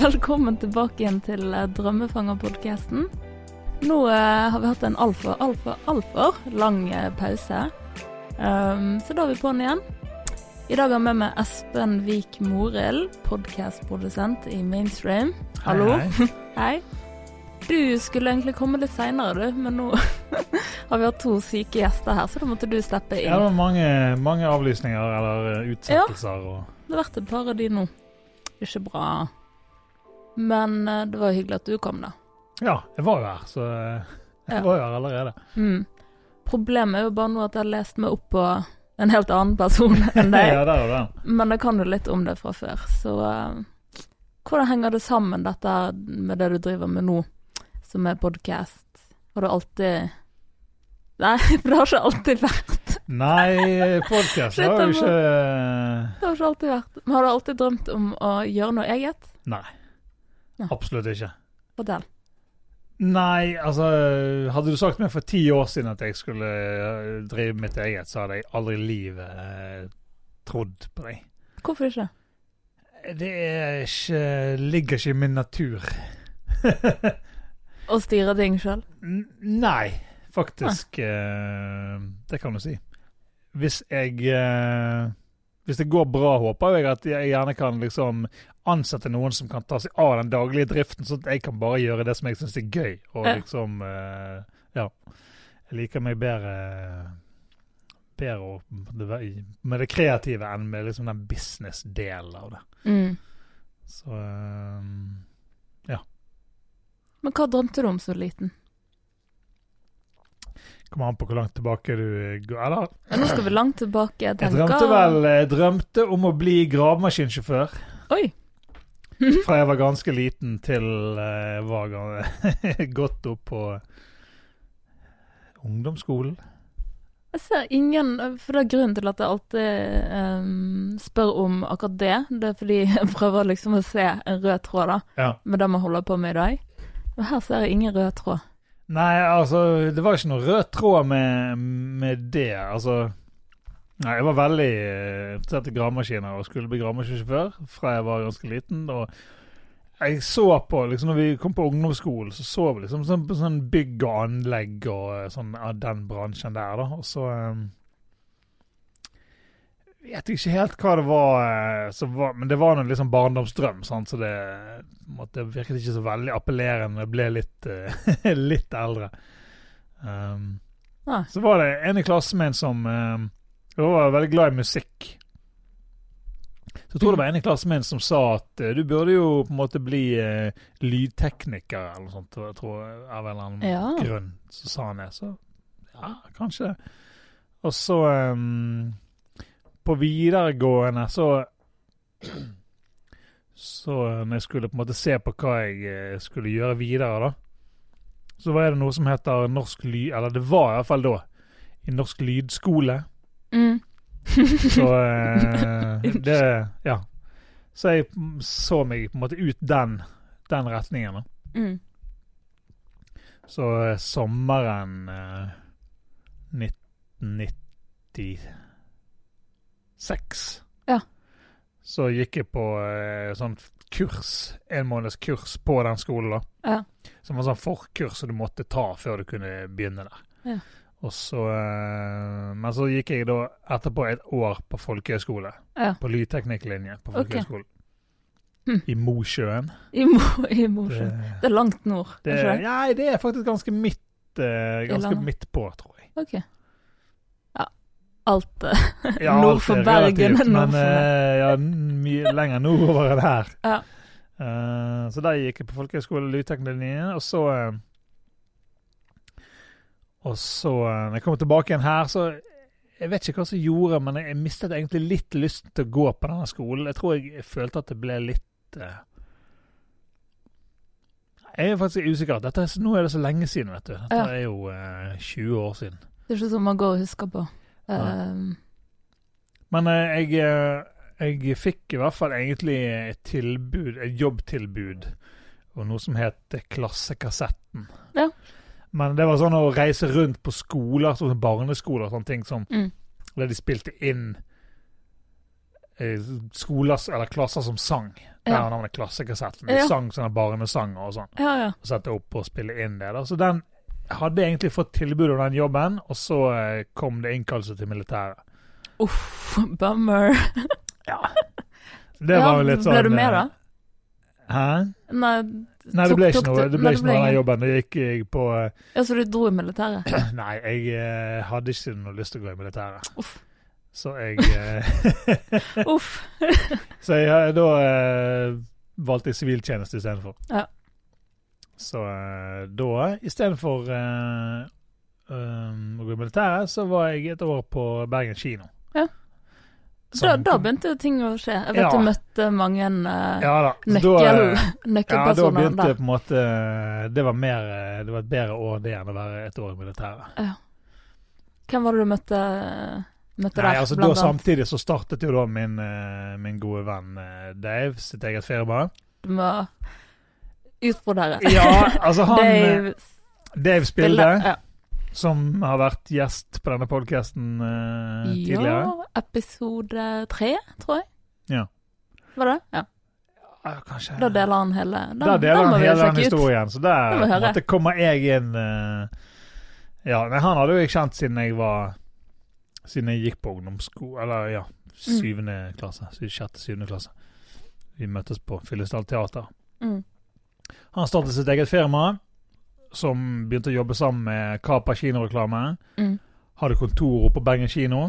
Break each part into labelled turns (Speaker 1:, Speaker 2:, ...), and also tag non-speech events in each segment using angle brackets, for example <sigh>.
Speaker 1: Velkommen tilbake igjen til eh, Drømmefanger-podkasten. Nå eh, har vi hatt en altfor, altfor, altfor lang eh, pause. Um, så da er vi på'n igjen. I dag har vi med meg Espen Vik Morild, podkastprodusent i Mainstream. Hallo.
Speaker 2: Hei, <laughs>
Speaker 1: Hei. Du skulle egentlig komme litt seinere, du, men nå <laughs> har vi hatt to syke gjester her, så da måtte du steppe inn.
Speaker 2: Ja, det var mange, mange avlysninger eller utsettelser. utsettelser. Og,
Speaker 1: Det har vært et par av de nå. Ikke bra. Men eh, det var hyggelig at du kom, da.
Speaker 2: ja, jeg var jo her, så eh, jeg
Speaker 1: Ja.
Speaker 2: var jo her allerede.
Speaker 1: Mm. Problemet er jo bare nå at jeg har lest meg opp på en helt annen person <laughs> enn deg.
Speaker 2: ja, der og den.
Speaker 1: Men jeg kan jo litt om det fra før, så uh, Hvordan henger det sammen, dette med det du driver med nå, som er podkast? Har du alltid <laughs> Nei, for det har ikke alltid vært.
Speaker 2: Nei, podkast har jo ikke
Speaker 1: Det har ikke alltid vært. Men har du alltid drømt om å gjøre noe eget?
Speaker 2: Nei.
Speaker 1: Nei.
Speaker 2: Absolutt ikke.
Speaker 1: Fortell.
Speaker 2: Nei, altså Hadde du sagt meg for ti år siden at jeg skulle eh, drive mitt eget, så hadde jeg aldri i livet eh, trodd på deg.
Speaker 1: Hvorfor ikke?
Speaker 2: Det ikke, ligger ikke i min natur.
Speaker 1: Å styre ting sjøl?
Speaker 2: Nei, faktisk. eh, det kan du si. Hvis jeg eh, Hvis det går bra, håper jeg at jeg gjerne kan liksom ansette noen som kan ta seg av den daglige driften, sånn at jeg kan bare gjøre det som jeg syns er gøy. Og
Speaker 1: Ja.
Speaker 2: liksom uh, Ja. Jeg liker meg bedre bedre å- med det kreative enn med liksom den business-delen av det.
Speaker 1: Mm.
Speaker 2: Så eh,
Speaker 1: Men hva drømte du om så liten?
Speaker 2: Kommer an på hvor langt tilbake du går. Eller
Speaker 1: nå skal vi langt tilbake. Jeg
Speaker 2: Jeg drømte vel jeg drømte om å bli gravemaskinsjåfør
Speaker 1: Oi! <laughs>
Speaker 2: fra jeg var ganske liten til jeg var <laughs> godt opp på ungdomsskolen.
Speaker 1: Jeg ser ingen For det er grunnen til at jeg alltid um, spør om akkurat det. Det er fordi jeg prøver liksom å se en rød tråd da,
Speaker 2: Ja.
Speaker 1: med det vi holder på med i dag. Og her ser jeg ingen rød tråd.
Speaker 2: Nei, altså Det var ikke noe rød tråd med, med det. Altså Nei, jeg var veldig eh, interessert i gravemaskiner og skulle bli gravemaskinsjåfør fra jeg var ganske liten. Og jeg så på liksom når vi kom på ungdomsskolen, så så vi liksom sånn, sånn bygg og anlegg og eh, sånn av den bransjen der, da. Og så eh, vet ikke helt hva det var, eh, var Men det var en liksom barndomsdrøm, sant? så det, måtte, det virket ikke så veldig appellerende. Jeg ble litt, uh, <laughs> litt eldre. Um,
Speaker 1: Ah.
Speaker 2: så var det en i klassen min som um, var veldig glad i musikk. Så jeg tror det var en i klassen min som sa at uh, du burde jo på en måte bli uh, lydtekniker eller noe sånt, jeg tror av en eller annen
Speaker 1: Ja.
Speaker 2: grunn. Så sa han det. Så ja, kanskje det. Og så um, på videregående så Så når jeg skulle på en måte se på hva jeg eh, skulle gjøre videre, da, så var det noe som heter norsk lyd... Eller det var i hvert fall da. I norsk lydskole.
Speaker 1: Mm.
Speaker 2: Så <laughs> eh, det Ja. Så jeg så meg på en måte ut den, den retningen. da.
Speaker 1: Mm.
Speaker 2: Så eh, sommeren eh, 1996
Speaker 1: Ja.
Speaker 2: Så gikk jeg på eh, sånn kurs, en måneds kurs på den skolen. da.
Speaker 1: Ja.
Speaker 2: Som var sånn forkurs som du måtte ta før du kunne begynne der.
Speaker 1: Ja.
Speaker 2: Og så, eh, men så gikk jeg da etterpå et år på folkehøyskole.
Speaker 1: Ja.
Speaker 2: På lydteknikklinje på folkehøyskolen.
Speaker 1: Hm.
Speaker 2: I Mosjøen.
Speaker 1: I, Mo <laughs> i Mosjøen.
Speaker 2: Det,
Speaker 1: Det er langt nord,
Speaker 2: det,
Speaker 1: ikke det?
Speaker 2: nei, det er faktisk ganske midt, eh, ganske midt på, tror jeg.
Speaker 1: Ok. Alt eh, <laughs>
Speaker 2: Ja,
Speaker 1: Nord for
Speaker 2: er
Speaker 1: Bergen,
Speaker 2: relativt, Men eh, ja, mye lenger nordover enn her. <laughs>
Speaker 1: Ja.
Speaker 2: Uh, så der gikk jeg på folkehøyskole lydteknologien, og så Og så, når jeg kom tilbake igjen her, så Jeg vet ikke hva som gjorde, men jeg, mistet egentlig litt lysten til å gå på denne skolen. Jeg tror jeg, følte at det ble litt uh, Jeg er faktisk usikker. Dette, nå er det så lenge siden, vet du. Dette
Speaker 1: Ja.
Speaker 2: er jo eh, 20 år siden.
Speaker 1: Det er ikke sånn man går og husker på. Um,
Speaker 2: Men eh, jeg, eh, jeg fikk i hvert fall egentlig et tilbud, et jobbtilbud, og noe som het Klassekassetten.
Speaker 1: Ja.
Speaker 2: Men det var sånn å reise rundt på skoler, sånn barneskoler og sånne ting, som,
Speaker 1: mm.
Speaker 2: der de spilte inn eh, skoler, eller klasser som sang. Der
Speaker 1: Ja.
Speaker 2: har navnet Klassekassetten. De
Speaker 1: Ja.
Speaker 2: sang sånne barnesanger og sånn.
Speaker 1: Ja, ja.
Speaker 2: Og sette opp og spille inn det. da. Så den hadde egentlig fått tilbud om den jobben, og så eh, kom det innkallelse til militæret.
Speaker 1: Uff, bummer. <laughs>
Speaker 2: Ja. Det
Speaker 1: Ja,
Speaker 2: var jo litt sånn
Speaker 1: Ble du med,
Speaker 2: eh,
Speaker 1: da?
Speaker 2: Hæ?
Speaker 1: Nei,
Speaker 2: Nei, det
Speaker 1: tok-
Speaker 2: ble ikke noe, det
Speaker 1: nei,
Speaker 2: ble ikke noe av den jobben. Det gikk jeg på eh,
Speaker 1: Ja, Så du dro i militæret? <clears throat>
Speaker 2: Nei, jeg eh, hadde ikke noe lyst til å gå i militæret.
Speaker 1: Uff.
Speaker 2: Så jeg <laughs>
Speaker 1: Uff. <laughs>
Speaker 2: Så jeg, da eh, valgte jeg siviltjeneste istedenfor.
Speaker 1: Ja.
Speaker 2: Så uh, da, istedenfor uh, å gå i militæret, så var jeg et år på Bergen kino.
Speaker 1: Ja. Da, da begynte ting å skje. Jeg vet
Speaker 2: Ja.
Speaker 1: du møtte mange uh,
Speaker 2: ja.
Speaker 1: Nøkkel,
Speaker 2: eh, Ja, da begynte
Speaker 1: der.
Speaker 2: på en måte Det var mer eh, Det var et bedre år det enn å være et år i militæret. Ja.
Speaker 1: Hvem var det du møtte, møtte
Speaker 2: Nei,
Speaker 1: der?
Speaker 2: altså da? Samtidig så startet jo da min, eh, min gode venn eh, Dave sitt eget firma.
Speaker 1: Du må utbrodere.
Speaker 2: Ja, <laughs> altså han eh,
Speaker 1: Dave
Speaker 2: Dave Spilde.
Speaker 1: Ja.
Speaker 2: som har vært gjest på denne podkasten tidligere.
Speaker 1: Ja, episode tre, tror jeg.
Speaker 2: Ja.
Speaker 1: Var det? Ja.
Speaker 2: Ja, kanskje
Speaker 1: Da deler han hele den,
Speaker 2: Da deler han hele den
Speaker 1: historien, ut.
Speaker 2: Så der måtte, kommer jeg inn uh, Ja, nei, han hadde jo jeg kjent siden jeg var Siden jeg gikk på ungdomssko... Eller ja, syvende klasse. sy- Sjette, syvende klasse. Vi møttes på Fyllesdal teater.
Speaker 1: Mm.
Speaker 2: Han startet sitt eget firma, som begynte å jobbe sammen med Kapa kinoreklame.
Speaker 1: Mm.
Speaker 2: Hadde kontor oppe på Bergen kino.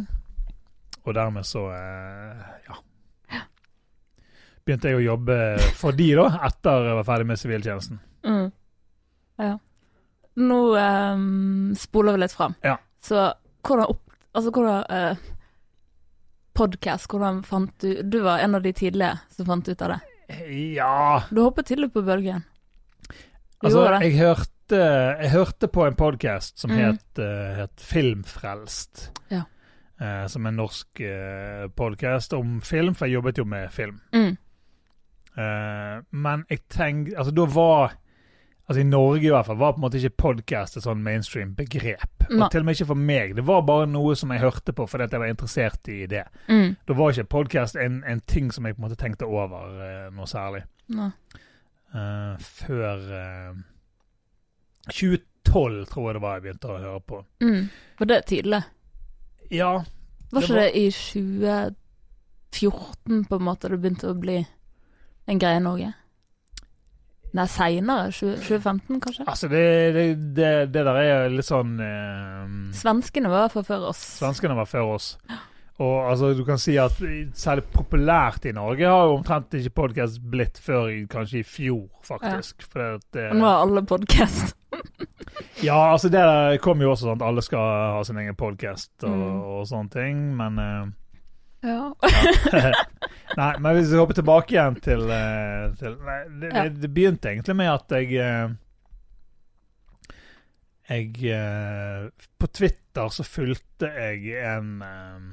Speaker 2: Og dermed så eh, ja. Begynte jeg å jobbe for de da, etter jeg var ferdig med siviltjenesten.
Speaker 1: Mm. Ja. Nå ehm, spoler vi litt fram.
Speaker 2: Ja.
Speaker 1: Så hvordan opp... Altså hvordan uh, Podkast, hvordan fant du Du var en av de tidlige som fant ut av det.
Speaker 2: Ja
Speaker 1: Du hoppet tidlig på bølgen.
Speaker 2: Altså, jeg hørte, jeg hørte på en podkast som
Speaker 1: Mm.
Speaker 2: het, uh, het Filmfrelst.
Speaker 1: Ja.
Speaker 2: Uh, som en norsk uh, podkast om film, for jeg jobbet jo med film.
Speaker 1: Mm.
Speaker 2: Uh, men jeg tenkte Altså, da var Altså I Norge i hvert fall var på en måte ikke podkast et sånn mainstream begrep. Og til og med ikke for meg. Det var bare noe som jeg hørte på fordi at jeg var interessert i det.
Speaker 1: Mm.
Speaker 2: Da var ikke podkast en, en ting som jeg på en måte tenkte over eh, noe særlig.
Speaker 1: Nei.
Speaker 2: Eh, før uh, 2012, tror jeg det var jeg begynte å høre på.
Speaker 1: Mm. Var det tidlig.
Speaker 2: Ja,
Speaker 1: Var
Speaker 2: Det
Speaker 1: ikke
Speaker 2: var-
Speaker 1: det i 2014 på en måte det begynte å bli en greie i Norge? Nei, seinere? 2015, kanskje?
Speaker 2: altså det, det, det, det der er litt sånn eh,
Speaker 1: Svenskene var for før oss.
Speaker 2: Svenskene var før oss. Og altså, du kan si at særlig populært i Norge har jo omtrent ikke podkast blitt før i, kanskje i fjor, faktisk. At, eh,
Speaker 1: Og nå er alle podkast. <laughs>
Speaker 2: ja, altså det der kom jo også sånn at alle skal ha sin egen podkast og,
Speaker 1: Mm.
Speaker 2: og sånne ting, men eh,
Speaker 1: Ja. <laughs>
Speaker 2: Nei, men hvis vi hopper tilbake igjen til, eh, til nei, det,
Speaker 1: Ja.
Speaker 2: det, det begynte egentlig med at jeg eh, Jeg eh, På Twitter så fulgte jeg en eh,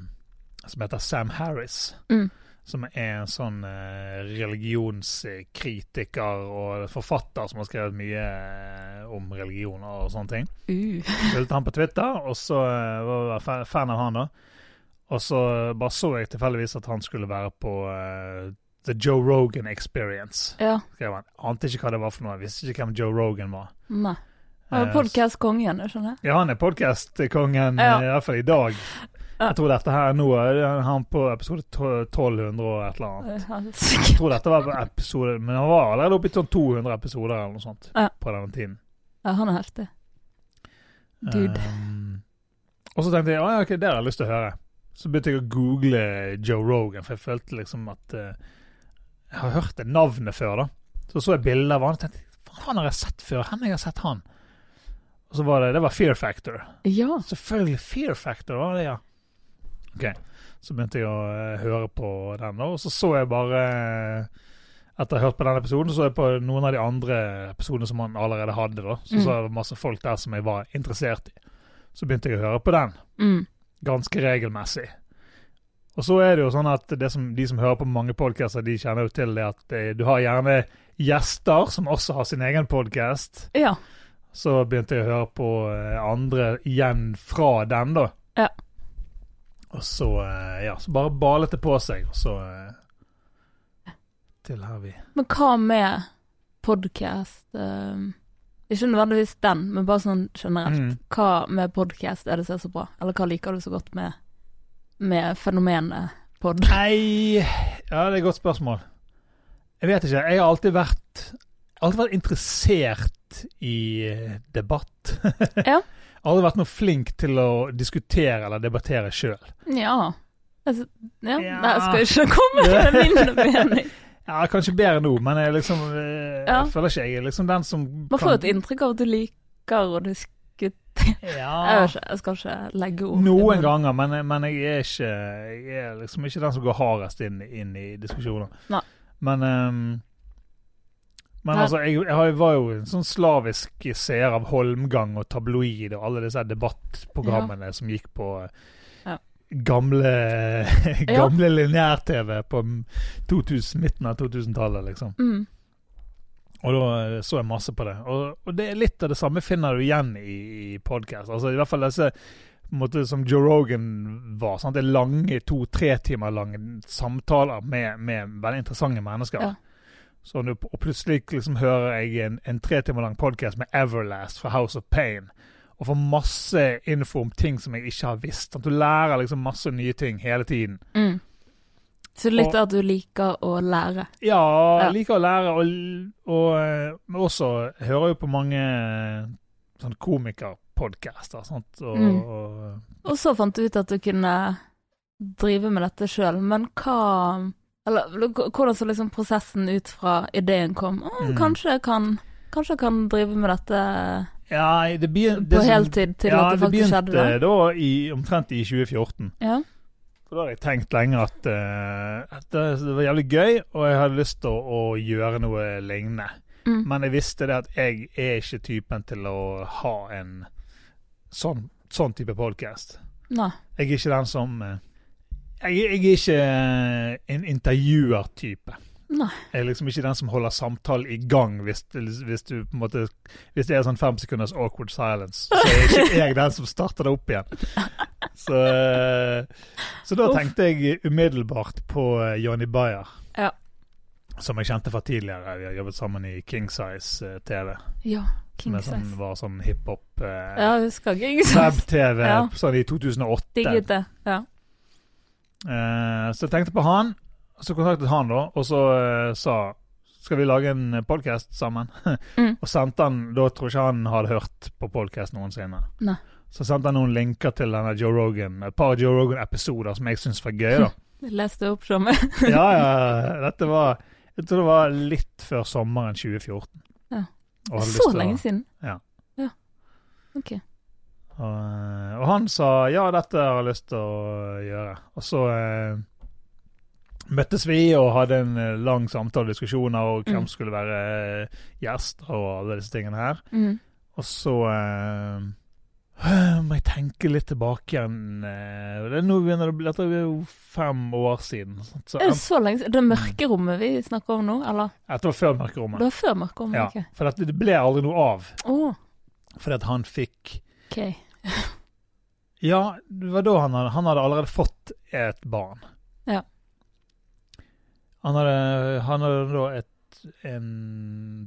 Speaker 2: som heter Sam Harris.
Speaker 1: Mm.
Speaker 2: Som er en sånn eh, religionskritiker og forfatter som har skrevet mye eh, om religion og sånne ting.
Speaker 1: Uh.
Speaker 2: Fulgte han på Twitter, og så eh, var jeg fan av han da. Og så bare så jeg tilfeldigvis at han skulle være på eh, The Joe Rogan Experience.
Speaker 1: Ja.
Speaker 2: Skrev han. Ante ikke hva det var for noe. Jeg visste ikke hvem Joe Rogan var.
Speaker 1: Nei. Han
Speaker 2: Eh,
Speaker 1: er podkastkongen, skjønner jeg.
Speaker 2: Ja, han er podkast-kongen,
Speaker 1: Ja.
Speaker 2: i hvert fall i dag. <laughs> Jeg tror dette her nå er han på episode 1200 og et eller annet. Jeg tror dette var episode Men han var allerede oppe i sånn 200 episoder eller noe sånt
Speaker 1: Ja.
Speaker 2: på denne tiden.
Speaker 1: Ja, han er heftig. Dude.
Speaker 2: Um, og så tenkte jeg at ja, det har jeg lyst til å høre. Så begynte jeg å google Joe Rogan, for jeg følte liksom at uh, Jeg har hørt det navnet før, da. Så så jeg bilder av han og tenkte han har jeg sett før. Hvor har jeg sett han? Og så var det Det var Fear Factor.
Speaker 1: Ja.
Speaker 2: Selvfølgelig Fear Factor var det, ja. Ok, Så begynte jeg å eh, høre på den, og så så jeg bare eh, Etter å ha hørt på den episoden, så jeg på noen av de andre episodene som han allerede hadde. da Så
Speaker 1: Mm.
Speaker 2: så var det masse folk der som jeg var interessert i. Så begynte jeg å høre på den
Speaker 1: Mm.
Speaker 2: ganske regelmessig. Og så er det jo sånn at det som, de som hører på mange podcaster, de kjenner jo til det at eh, du har gjerne gjester som også har sin egen podcast.
Speaker 1: Ja.
Speaker 2: Så begynte jeg å høre på andre igjen fra den, da.
Speaker 1: Ja.
Speaker 2: Og så, eh, ja, så bare balet det på seg, og så eh, til her vi
Speaker 1: Men hva med podkast? ikke nødvendigvis den, men bare sånn generelt.
Speaker 2: Mm.
Speaker 1: Hva med podkast er det som er så bra? Eller hva liker du så godt med, med fenomenet pod?
Speaker 2: Nei Ja, det er et godt spørsmål. Jeg vet ikke. Jeg har alltid vært Alltid vært interessert i eh, debatt. <laughs>
Speaker 1: Ja.
Speaker 2: Aldri vært noe flink til å diskutere eller debattere sjøl.
Speaker 1: Ja. Altså, ja.
Speaker 2: Ja.
Speaker 1: Jeg skal ikke komme med <laughs> min mening.
Speaker 2: Ja, kanskje bedre nå, men jeg liksom jeg
Speaker 1: Ja.
Speaker 2: Føler ikke jeg er liksom den som
Speaker 1: Man får et inntrykk av at du liker å diskutere
Speaker 2: Ja.
Speaker 1: jeg skal ikke legge ord
Speaker 2: Noen ganger, men, men jeg er ikke Jeg er liksom ikke den som går hardest inn, inn i diskusjoner.
Speaker 1: Nei.
Speaker 2: Men ehm, Men
Speaker 1: Nei.
Speaker 2: altså, jeg, jeg var jo en sånn slavisk seer av Holmgang og Tabloid og alle disse debattprogrammene som gikk på
Speaker 1: Ja.
Speaker 2: gamle <laughs> Gamle lineær-TV på 2000, midten av 2000-tallet, liksom.
Speaker 1: Mm.
Speaker 2: Og da eh, så jeg masse på det. Og, og det er litt av det samme finner du igjen i, i podkast. Altså, I hvert fall disse måte, som Joe Rogan var. Sant? Det er lange, to-tre timer lange samtaler med, med veldig interessante mennesker.
Speaker 1: Ja.
Speaker 2: Så nå, og plutselig liksom hører jeg en, en tre timer lang podkast med Everlast fra House of Pain. Og får masse info om ting som jeg ikke har visst. Sånn, Du lærer liksom masse nye ting hele tiden.
Speaker 1: Mm. Så litt
Speaker 2: Og-
Speaker 1: at du liker å lære.
Speaker 2: Ja,
Speaker 1: Ja.
Speaker 2: liker å lære, og, og eh, men også hører jo på mange eh, sånn komikerpodkaster. og,
Speaker 1: Mm.
Speaker 2: og
Speaker 1: Og så fant du ut at du kunne drive med dette sjøl, men hva Eller hvordan så liksom prosessen ut fra ideen kom? Å,
Speaker 2: Mm.
Speaker 1: kanskje jeg kan Kanskje jeg kan drive med dette
Speaker 2: Ja, det begynte,
Speaker 1: på heltid til
Speaker 2: ja,
Speaker 1: at det faktisk skjedde?
Speaker 2: begynte
Speaker 1: da?
Speaker 2: i, omtrent i 2014.
Speaker 1: Ja.
Speaker 2: For da hadde jeg tenkt lenge at, uh, at det, det var jævlig gøy, og jeg hadde lyst til å, å gjøre noe lignende.
Speaker 1: Mm.
Speaker 2: Men jeg visste det at jeg er ikke typen til å ha en sånn, sånn type podkast. Jeg er ikke den som eh, Jeg, jeg er ikke eh, en intervjuertype.
Speaker 1: Nei.
Speaker 2: Jeg er liksom ikke den som holder samtalen i gang hvis, hvis du måte Hvis det er sånn fem sekunders awkward silence, så er ikke <laughs> jeg den som starter det opp igjen. Så, eh, så da tenkte jeg umiddelbart på eh, Johnny Bayer.
Speaker 1: Ja.
Speaker 2: Som jeg kjente fra tidligere. Vi har jobbet sammen i King Size TV.
Speaker 1: Ja. King
Speaker 2: Size. sånn, var sånn hiphop eh,
Speaker 1: Ja.
Speaker 2: Web-TV
Speaker 1: Ja.
Speaker 2: sånn i 2008.
Speaker 1: Digget det. Ja.
Speaker 2: Eh, så jeg tenkte på han, så kontaktet han da, og så eh, sa skal vi lage en podkast sammen? <laughs>
Speaker 1: Mm.
Speaker 2: og sendte han, Da tror jeg ikke han hadde hørt på podkast noensinne.
Speaker 1: Nei.
Speaker 2: Så sendte han noen linker til denne Joe Rogan, et par Joe Rogan-episoder som jeg syntes var gøy. da. <laughs>
Speaker 1: Leste opp som. <laughs>
Speaker 2: Ja, ja, dette var Jeg tror det var litt før sommeren 2014.
Speaker 1: Ja. Så lenge siden.
Speaker 2: Ja.
Speaker 1: Ja. Ok.
Speaker 2: Og, eh, og han sa ja, dette har jeg lyst til å gjøre. Og så eh, møttes vi og hadde en eh, lang samtale og diskusjoner om hvem
Speaker 1: Mm.
Speaker 2: skulle være gjest og alle disse tingene her.
Speaker 1: Mm.
Speaker 2: Og så eh, <sighs> må jeg tenke litt tilbake igjen. eh, det er nå begynner det å bli Dette er jo fem år siden. Så,
Speaker 1: det så lenge siden? Det mørkerommet vi snakker om nå, eller?
Speaker 2: dette var før mørkerommet.
Speaker 1: Det var før mørkerommet?
Speaker 2: Ja,
Speaker 1: ok.
Speaker 2: for det ble aldri noe av.
Speaker 1: Oh.
Speaker 2: Fordi at han fikk
Speaker 1: ok. <laughs>
Speaker 2: Ja, det var da han hadde, han hadde allerede fått et barn.
Speaker 1: Ja.
Speaker 2: Han hadde, han hadde da et, en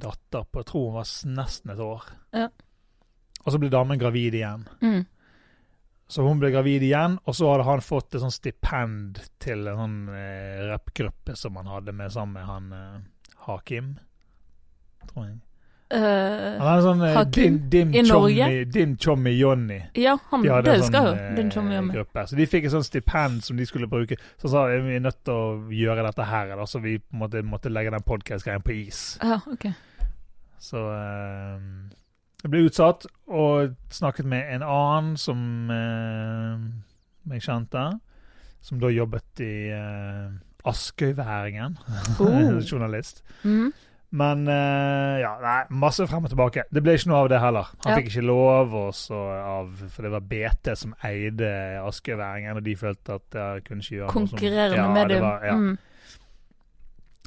Speaker 2: datter på jeg tror hun var nesten et år.
Speaker 1: Ja.
Speaker 2: Og så ble damen gravid igjen.
Speaker 1: Mm.
Speaker 2: Så hun ble gravid igjen, og så hadde han fått et sånt stipend til en sånn eh, rappgruppe som han hadde med sammen med han eh, Hakim. Tror jeg.
Speaker 1: Eh,
Speaker 2: Han er sånn
Speaker 1: uh,
Speaker 2: din, din,
Speaker 1: I Norge?
Speaker 2: chommy, din chommy Johnny.
Speaker 1: ja, han,
Speaker 2: De
Speaker 1: det husker
Speaker 2: sånn
Speaker 1: jeg. Din
Speaker 2: eh,
Speaker 1: chommy og
Speaker 2: gruppe. Så de fikk et sånt stipend som de skulle bruke. Så sa vi vi er nødt til å gjøre dette her, da, så vi måtte, måtte legge den podkast-greien på is.
Speaker 1: Ja, ok.
Speaker 2: Så det ble utsatt, og snakket med en annen som jeg kjente, som da jobbet i uh, Askøyværingen, <laughs>
Speaker 1: Oh.
Speaker 2: journalist.
Speaker 1: Mm.
Speaker 2: Men eh, ja, nei, masse frem og tilbake. Det ble ikke noe av det heller. Han
Speaker 1: Ja.
Speaker 2: fikk ikke lov, og så av, for det var BT som eide askeværingen, og de følte at jeg kunne ikke gjøre noe som
Speaker 1: Konkurrerende
Speaker 2: med det var- ja.
Speaker 1: Mm.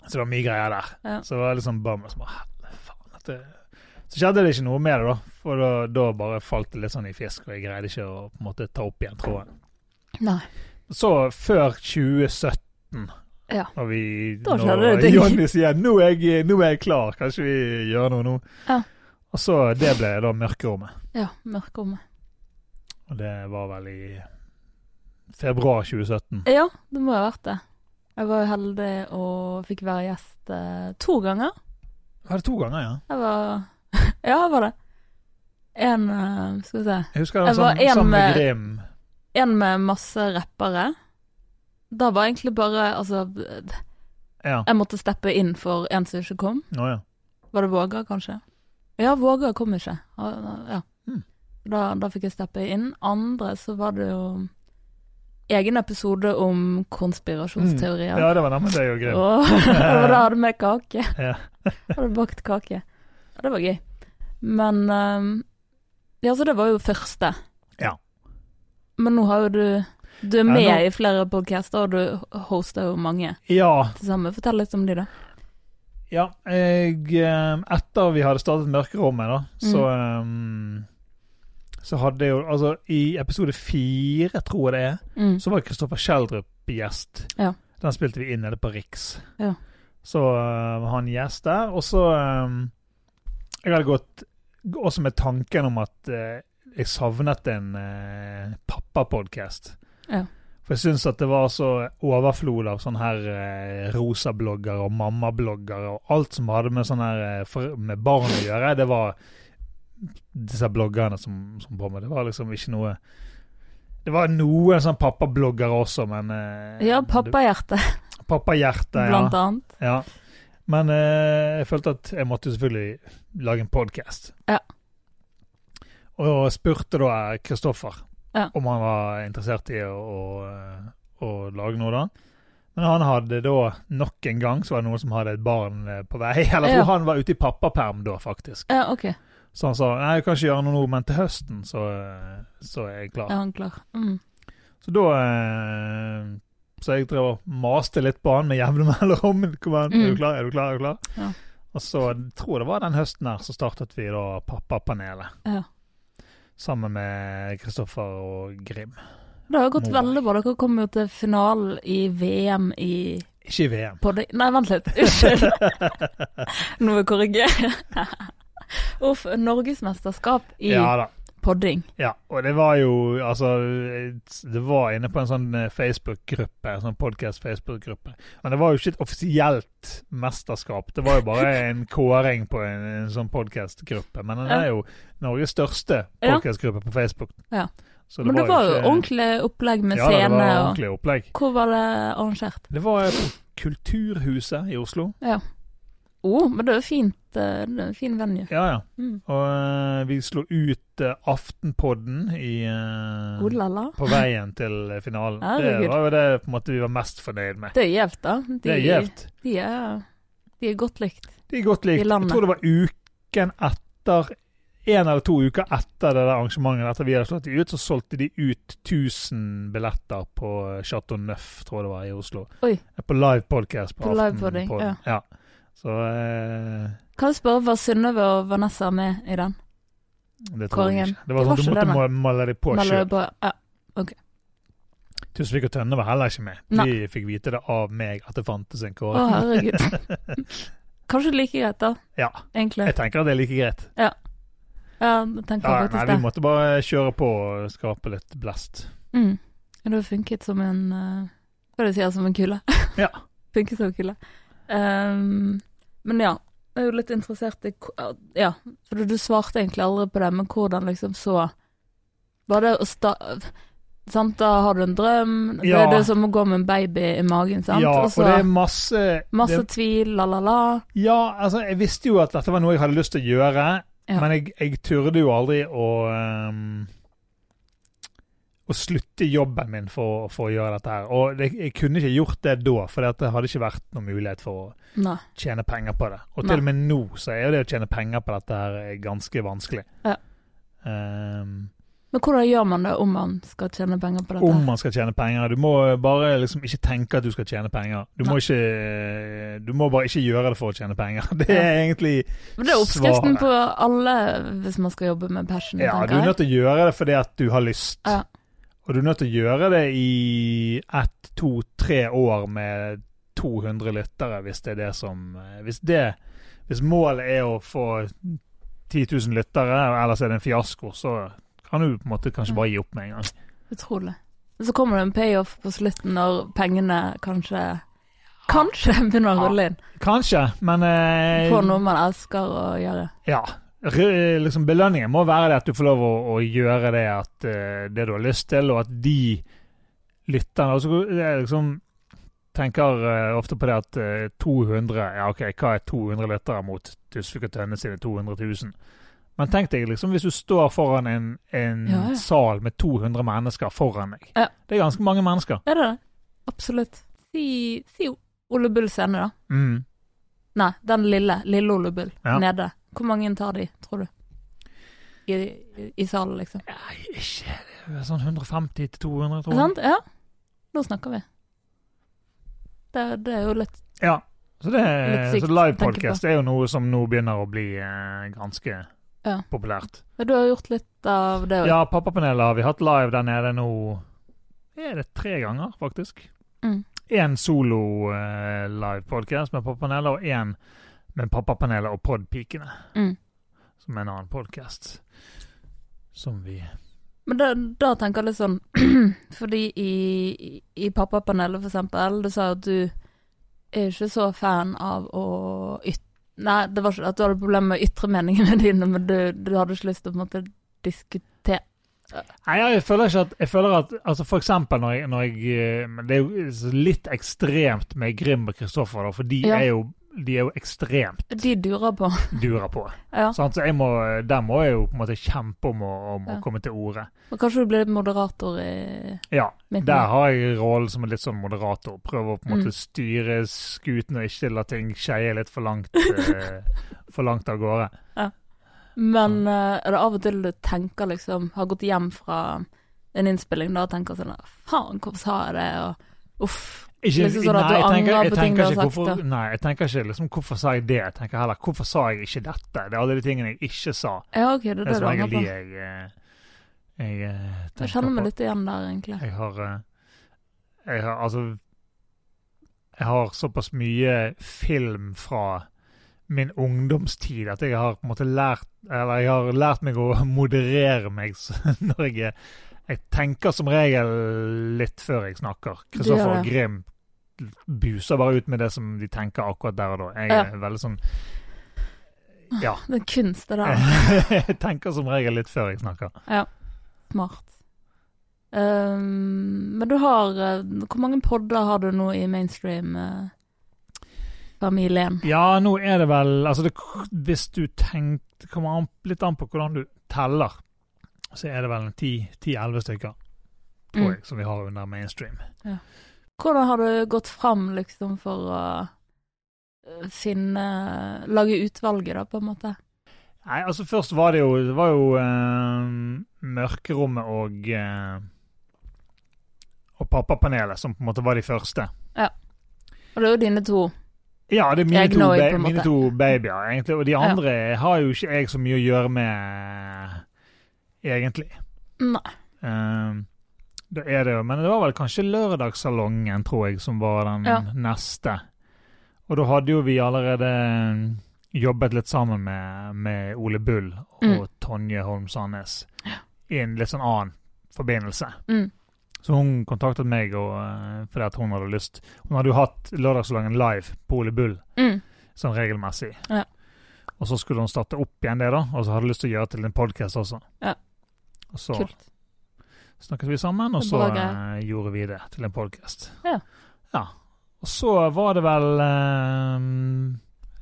Speaker 2: Så det var mye greier der.
Speaker 1: Ja.
Speaker 2: Så det var liksom bare, som faen, dette... så skjedde det ikke noe med det, da. For da, da bare falt det litt sånn i fisk, og jeg greide ikke å på en måte ta opp igjen tråden.
Speaker 1: Nei.
Speaker 2: Så før 2017
Speaker 1: Ja.
Speaker 2: Når vi
Speaker 1: Da
Speaker 2: når. Jonny sier nå er, jeg, 'nå er jeg klar, kanskje vi gjør noe nå'.
Speaker 1: Ja.
Speaker 2: Og så det ble da Mørkerommet.
Speaker 1: Ja, mørkerommet.
Speaker 2: Og det var vel i februar 2017.
Speaker 1: Ja, det må ha vært det. Jeg var jo heldig og fikk være gjest eh, to ganger.
Speaker 2: Var det to ganger, ja?
Speaker 1: Jeg var <laughs> Ja, jeg var det. En eh, Skal vi se.
Speaker 2: Jeg husker det var sammen,
Speaker 1: en
Speaker 2: sammen med
Speaker 1: med-
Speaker 2: Grim.
Speaker 1: En med masse rappere. Da var egentlig bare Altså,
Speaker 2: Ja.
Speaker 1: jeg måtte steppe inn for en som ikke kom.
Speaker 2: Å ja.
Speaker 1: Var det Våga, kanskje? Ja, Våga kom ikke. Ja.
Speaker 2: Hmm.
Speaker 1: Da, da fikk jeg steppe inn. Andre så var det jo egen episode om konspirasjonsteorier.
Speaker 2: ja, det var nemlig det jeg.
Speaker 1: Og <laughs> og da hadde vi <laughs> kake.
Speaker 2: Ja. <laughs>
Speaker 1: hadde bakt kake. Ja, det var gøy. Men um, Ja, så det var jo første.
Speaker 2: Ja.
Speaker 1: Men nå har jo du Du er
Speaker 2: Ja,
Speaker 1: med
Speaker 2: nå-
Speaker 1: i flere podcaster, og du hoster jo mange
Speaker 2: Ja,
Speaker 1: til sammen. Fortell litt om de, da.
Speaker 2: ja jeg, eh, etter vi hadde startet Mørkerommet, da, så
Speaker 1: Mm.
Speaker 2: um, Så hadde jeg jo Altså, i episode fire, tror jeg det er,
Speaker 1: Mm.
Speaker 2: så var Kristoffer Schjelderup gjest.
Speaker 1: Ja.
Speaker 2: Den spilte vi inn nede på Riks.
Speaker 1: Ja.
Speaker 2: Så uh, var han gjest der. Og så um, Jeg hadde gått også med tanken om at uh, jeg savnet en uh, pappapodkast.
Speaker 1: Ja.
Speaker 2: For jeg syns at det var så overflod av sånne her eh, rosablogger og mammablogger og alt som hadde med sånne her eh, for, med barn å gjøre. Det var disse bloggerne som, som på meg. Det var liksom ikke noe Det var noen sånn pappabloggere også, men eh,
Speaker 1: Ja, pappahjerte,
Speaker 2: Pappahjerte, ja.
Speaker 1: blant annet.
Speaker 2: ja. Men eh, jeg følte at jeg måtte selvfølgelig lage en podkast.
Speaker 1: Ja.
Speaker 2: Og spurte da Kristoffer
Speaker 1: Ja.
Speaker 2: om han var interessert i å, å, å lage noe, da. Men han hadde da nok en gang så var det noen som hadde et barn eh, på vei. <laughs> Eller jeg
Speaker 1: Ja.
Speaker 2: han var ute i pappaperm da, faktisk.
Speaker 1: Ja, OK.
Speaker 2: Så han sa nei, jeg kan ikke gjøre noe nå, men til høsten så, så er jeg klar.
Speaker 1: Er han klar? Mm.
Speaker 2: Så da eh, Så jeg drev og maste litt på han med jevne <laughs> mellomrom. Kom an, er
Speaker 1: Mm.
Speaker 2: du klar? Er du klar? Er du klar?
Speaker 1: Ja.
Speaker 2: Og så jeg tror det var den høsten her så startet vi da Pappapanelet.
Speaker 1: Ja.
Speaker 2: Sammen med Kristoffer og Grim.
Speaker 1: Det har gått
Speaker 2: Mobile.
Speaker 1: veldig bra. Dere kom jo til finalen i VM i
Speaker 2: Ikke i VM.
Speaker 1: podding Nei, vent litt. Unnskyld. <laughs> Nå må jeg korrigere. <laughs> Uff. Norgesmesterskap i
Speaker 2: Ja da.
Speaker 1: Podding.
Speaker 2: Ja, og det var jo Altså, det var inne på en sånn eh, Facebook-gruppe, sånn podcast-Facebook-gruppe. Men det var jo ikke et offisielt mesterskap. Det var jo bare <laughs> en kåring på en, en sånn podcast-gruppe. Men den er jo Norges største
Speaker 1: Ja.
Speaker 2: podcast-gruppe på Facebook.
Speaker 1: Ja.
Speaker 2: Så
Speaker 1: Men det var jo
Speaker 2: ikke-
Speaker 1: ordentlig opplegg med
Speaker 2: ja, det var ordentlig opplegg.
Speaker 1: Hvor var det arrangert?
Speaker 2: Det var på Kulturhuset i Oslo.
Speaker 1: Å, men det er jo fint. eh, Det er en fin venue.
Speaker 2: Ja, ja.
Speaker 1: Mm.
Speaker 2: Og uh, vi slo ut uh, Aftenpodden i uh,
Speaker 1: Oh
Speaker 2: på veien til finalen. <laughs> det var jo det på en måte vi var mest fornøyd med.
Speaker 1: Det er gjevt, da. De,
Speaker 2: Det er gjevt.
Speaker 1: De er, de er godt likt.
Speaker 2: De er godt likt. Jeg tror det var uken etter En eller to uker etter det der arrangementet, etter vi hadde slått de ut, så solgte de ut 1000 billetter på Chateau Neuf, tror jeg det var, i Oslo.
Speaker 1: Oi.
Speaker 2: På live podcast på,
Speaker 1: På livepodding,
Speaker 2: Ja.
Speaker 1: ja.
Speaker 2: Så eh,
Speaker 1: Kan du spørre, var Synnøve og Vanessa med i den?
Speaker 2: det tror jeg ikke. Det var
Speaker 1: De
Speaker 2: sånn du måtte male deg på sjøl.
Speaker 1: Ja.
Speaker 2: Tusvik og Tønne var heller ikke med.
Speaker 1: Nei.
Speaker 2: Fikk vite det av meg at det fantes en
Speaker 1: Å, herregud. <laughs> Kanskje like greit, da.
Speaker 2: Ja.
Speaker 1: Egentlig.
Speaker 2: Jeg tenker at det er like greit.
Speaker 1: Ja, jeg tenker
Speaker 2: Ja,
Speaker 1: faktisk
Speaker 2: nei,
Speaker 1: det.
Speaker 2: vi måtte bare kjøre på og skape litt blest.
Speaker 1: Mm. Det har funket som en uh, Hva er det du sier, som en kule?
Speaker 2: Ja. <laughs>
Speaker 1: funket som en kule. Ehm, men ja, jeg er jo litt interessert i Ja, for du, du svarte egentlig aldri på det, men hvordan liksom så Var det å sta... Sant, da har du en drøm. Det er det som å gå med en baby i magen, sant.
Speaker 2: Ja,
Speaker 1: og
Speaker 2: og det er masse
Speaker 1: masse
Speaker 2: det,
Speaker 1: tvil, la-la-la.
Speaker 2: Ja, altså, jeg visste jo at dette var noe jeg hadde lyst til å gjøre,
Speaker 1: Ja.
Speaker 2: men jeg, jeg turde jo aldri å ehm, Å slutte jobben min for, for å gjøre dette her. Og det, jeg kunne ikke gjort det da, for det hadde ikke vært noen mulighet for å
Speaker 1: Nei.
Speaker 2: tjene penger på det. Og til og med nå så er det å tjene penger på dette her er ganske vanskelig.
Speaker 1: Ja.
Speaker 2: Um,
Speaker 1: Men hvordan gjør man det om man skal tjene penger på dette?
Speaker 2: om man skal tjene penger. Du må bare liksom ikke tenke at du skal tjene penger. Du må, ikke, du må bare ikke gjøre det for å tjene penger. <laughs> Det er
Speaker 1: Ja.
Speaker 2: egentlig
Speaker 1: Men det er oppskriften
Speaker 2: svaret.
Speaker 1: på alle hvis man skal jobbe med passion.
Speaker 2: Ja, du er nødt til å gjøre det fordi at du har lyst.
Speaker 1: Ja.
Speaker 2: Og du er nødt til å gjøre det i ett, to, tre år med 200 lyttere, hvis det er det som eh, Hvis, det, hvis målet er å få 10 000 lyttere, ellers er det en fiasko, så kan du på en måte kanskje bare gi opp med en gang.
Speaker 1: Utrolig. Så kommer det en payoff på slutten når pengene kanskje Kanskje begynner å rulle inn
Speaker 2: Kanskje, men eh,
Speaker 1: på noe man elsker å gjøre.
Speaker 2: Ja. Liksom belønningen må være det at du får lov å, å gjøre det, at, eh, det du har lyst til, og at de lytterne altså, Jeg liksom tenker eh, ofte på det at eh, 200 Ja, OK, hva er 200 lyttere mot Tusvik og Tønne sine 200 000? Men tenk deg liksom hvis du står foran en, en
Speaker 1: Ja, ja.
Speaker 2: sal med 200 mennesker foran deg.
Speaker 1: Ja.
Speaker 2: Det er ganske mange mennesker.
Speaker 1: Er det det? Absolutt. Si, si Ole Bull scene, da.
Speaker 2: Mm.
Speaker 1: Nei, den lille. Lille Ole Bull.
Speaker 2: Ja.
Speaker 1: Nede. Hvor mange tar de, tror du? I, i, i salen, liksom.
Speaker 2: Nei, ikke det sånn 150 til 200,
Speaker 1: Er
Speaker 2: tror jeg.
Speaker 1: sant? Ja. Nå snakker vi. Det, det er jo litt
Speaker 2: Ja. Så, det, så live podcast er jo noe som nå begynner å bli eh, ganske
Speaker 1: Ja.
Speaker 2: populært.
Speaker 1: Ja, Du har gjort litt av det òg.
Speaker 2: Ja, Pappapanelet har vi hatt live der nede nå Er det tre ganger, faktisk?
Speaker 1: Mm.
Speaker 2: Én solo eh, live podcast med Pappapanelet, og én med Pappapanelet og Podpikene,
Speaker 1: Mm.
Speaker 2: som er en annen podcast som vi
Speaker 1: Men da, da tenker jeg litt sånn <clears throat> Fordi i, i, pappapanelet, for eksempel, du sa at du er ikke så fan av å ytre Nei, det var ikke at du hadde problemer med å ytre meningene <laughs> dine, men du, du hadde ikke lyst til å på en måte diskutere
Speaker 2: Nei, jeg føler ikke at Jeg føler at altså For eksempel når jeg, når jeg eh, Det er jo litt ekstremt med Grim og Kristoffer, da, for de
Speaker 1: Ja.
Speaker 2: er jo de er jo ekstremt
Speaker 1: De durer på. <laughs>
Speaker 2: durer på.
Speaker 1: Ja.
Speaker 2: Så jeg må, der må jeg jo på en måte kjempe om å, om å komme til orde.
Speaker 1: Kanskje du blir moderator i
Speaker 2: Ja,
Speaker 1: midten.
Speaker 2: der har jeg rollen som en litt sånn moderator. Prøve å på en måte
Speaker 1: Mm.
Speaker 2: styre skuten og ikke la ting skeie litt for langt, <laughs> eh, for langt av gårde. Ja.
Speaker 1: Men eh, er det av og til du tenker liksom Har gått hjem fra en innspilling da og tenker sånn Faen, hvorfor sa jeg det? Og uff.
Speaker 2: Ikke,
Speaker 1: Liksom sånn at du angrer på ting du har sagt,
Speaker 2: hvorfor. Nei, jeg tenker ikke liksom hvorfor sa jeg det. Jeg tenker heller hvorfor sa jeg ikke dette? Det er alle de tingene jeg ikke sa.
Speaker 1: Ja, OK, det er
Speaker 2: Det
Speaker 1: det
Speaker 2: som regel de
Speaker 1: på.
Speaker 2: jeg, eh, jeg eh,
Speaker 1: Jeg kjenner meg litt igjen der, egentlig.
Speaker 2: Jeg har eh, Jeg har altså Jeg har såpass mye film fra min ungdomstid at jeg har på en måte lært Eller jeg har lært meg å moderere meg <laughs> når jeg Jeg tenker som regel litt før jeg snakker. Kristoffer. Grim buser bare ut med det som de tenker akkurat der og da. Jeg
Speaker 1: Ja.
Speaker 2: er veldig sånn Ja.
Speaker 1: Kunst, det der. <laughs>
Speaker 2: jeg tenker som regel litt før jeg snakker.
Speaker 1: Smart. Um, men du har eh, Hvor mange podder har du nå i mainstream-familien?
Speaker 2: Ja, nå er det vel Altså, det, hvis du tenker Det kommer an, litt an på hvordan du teller. Så er det vel en 10-11 stykker, tror
Speaker 1: Mm.
Speaker 2: jeg, som vi har under mainstream.
Speaker 1: Hvordan har du gått fram liksom for å eh, finne Lage utvalget, da, på en måte?
Speaker 2: Nei, altså først var det jo, det var jo eh, Mørkerommet og eh, og Pappapanelet som på en måte var de første. Ja.
Speaker 1: Og det er jo dine to.
Speaker 2: Ja, det er mine, to, ba mine to babyer, egentlig. Og de
Speaker 1: Ja.
Speaker 2: andre har jo ikke jeg så mye å gjøre med, egentlig.
Speaker 1: Nei.
Speaker 2: Eh, da er det jo, Men det var vel kanskje Lørdagssalongen, tror jeg, som var den
Speaker 1: Ja.
Speaker 2: neste. Og da hadde jo vi allerede jobbet litt sammen med, med Ole Bull og
Speaker 1: Mm.
Speaker 2: Tonje Holm Sandnes i en litt sånn annen forbindelse.
Speaker 1: Mm.
Speaker 2: Så hun kontaktet meg og, eh, fordi at hun hadde lyst Hun hadde jo hatt Lørdagssalongen live på Ole Bull
Speaker 1: Mm.
Speaker 2: sånn regelmessig.
Speaker 1: Ja.
Speaker 2: Og så skulle hun starte opp igjen det, da, og så hadde hun lyst til å gjøre det til en podkast også.
Speaker 1: Ja.
Speaker 2: Og så
Speaker 1: Kult.
Speaker 2: Snakket vi sammen, og så eh, gjorde vi det til en podkast.
Speaker 1: Ja.
Speaker 2: ja. Og så var det vel eh,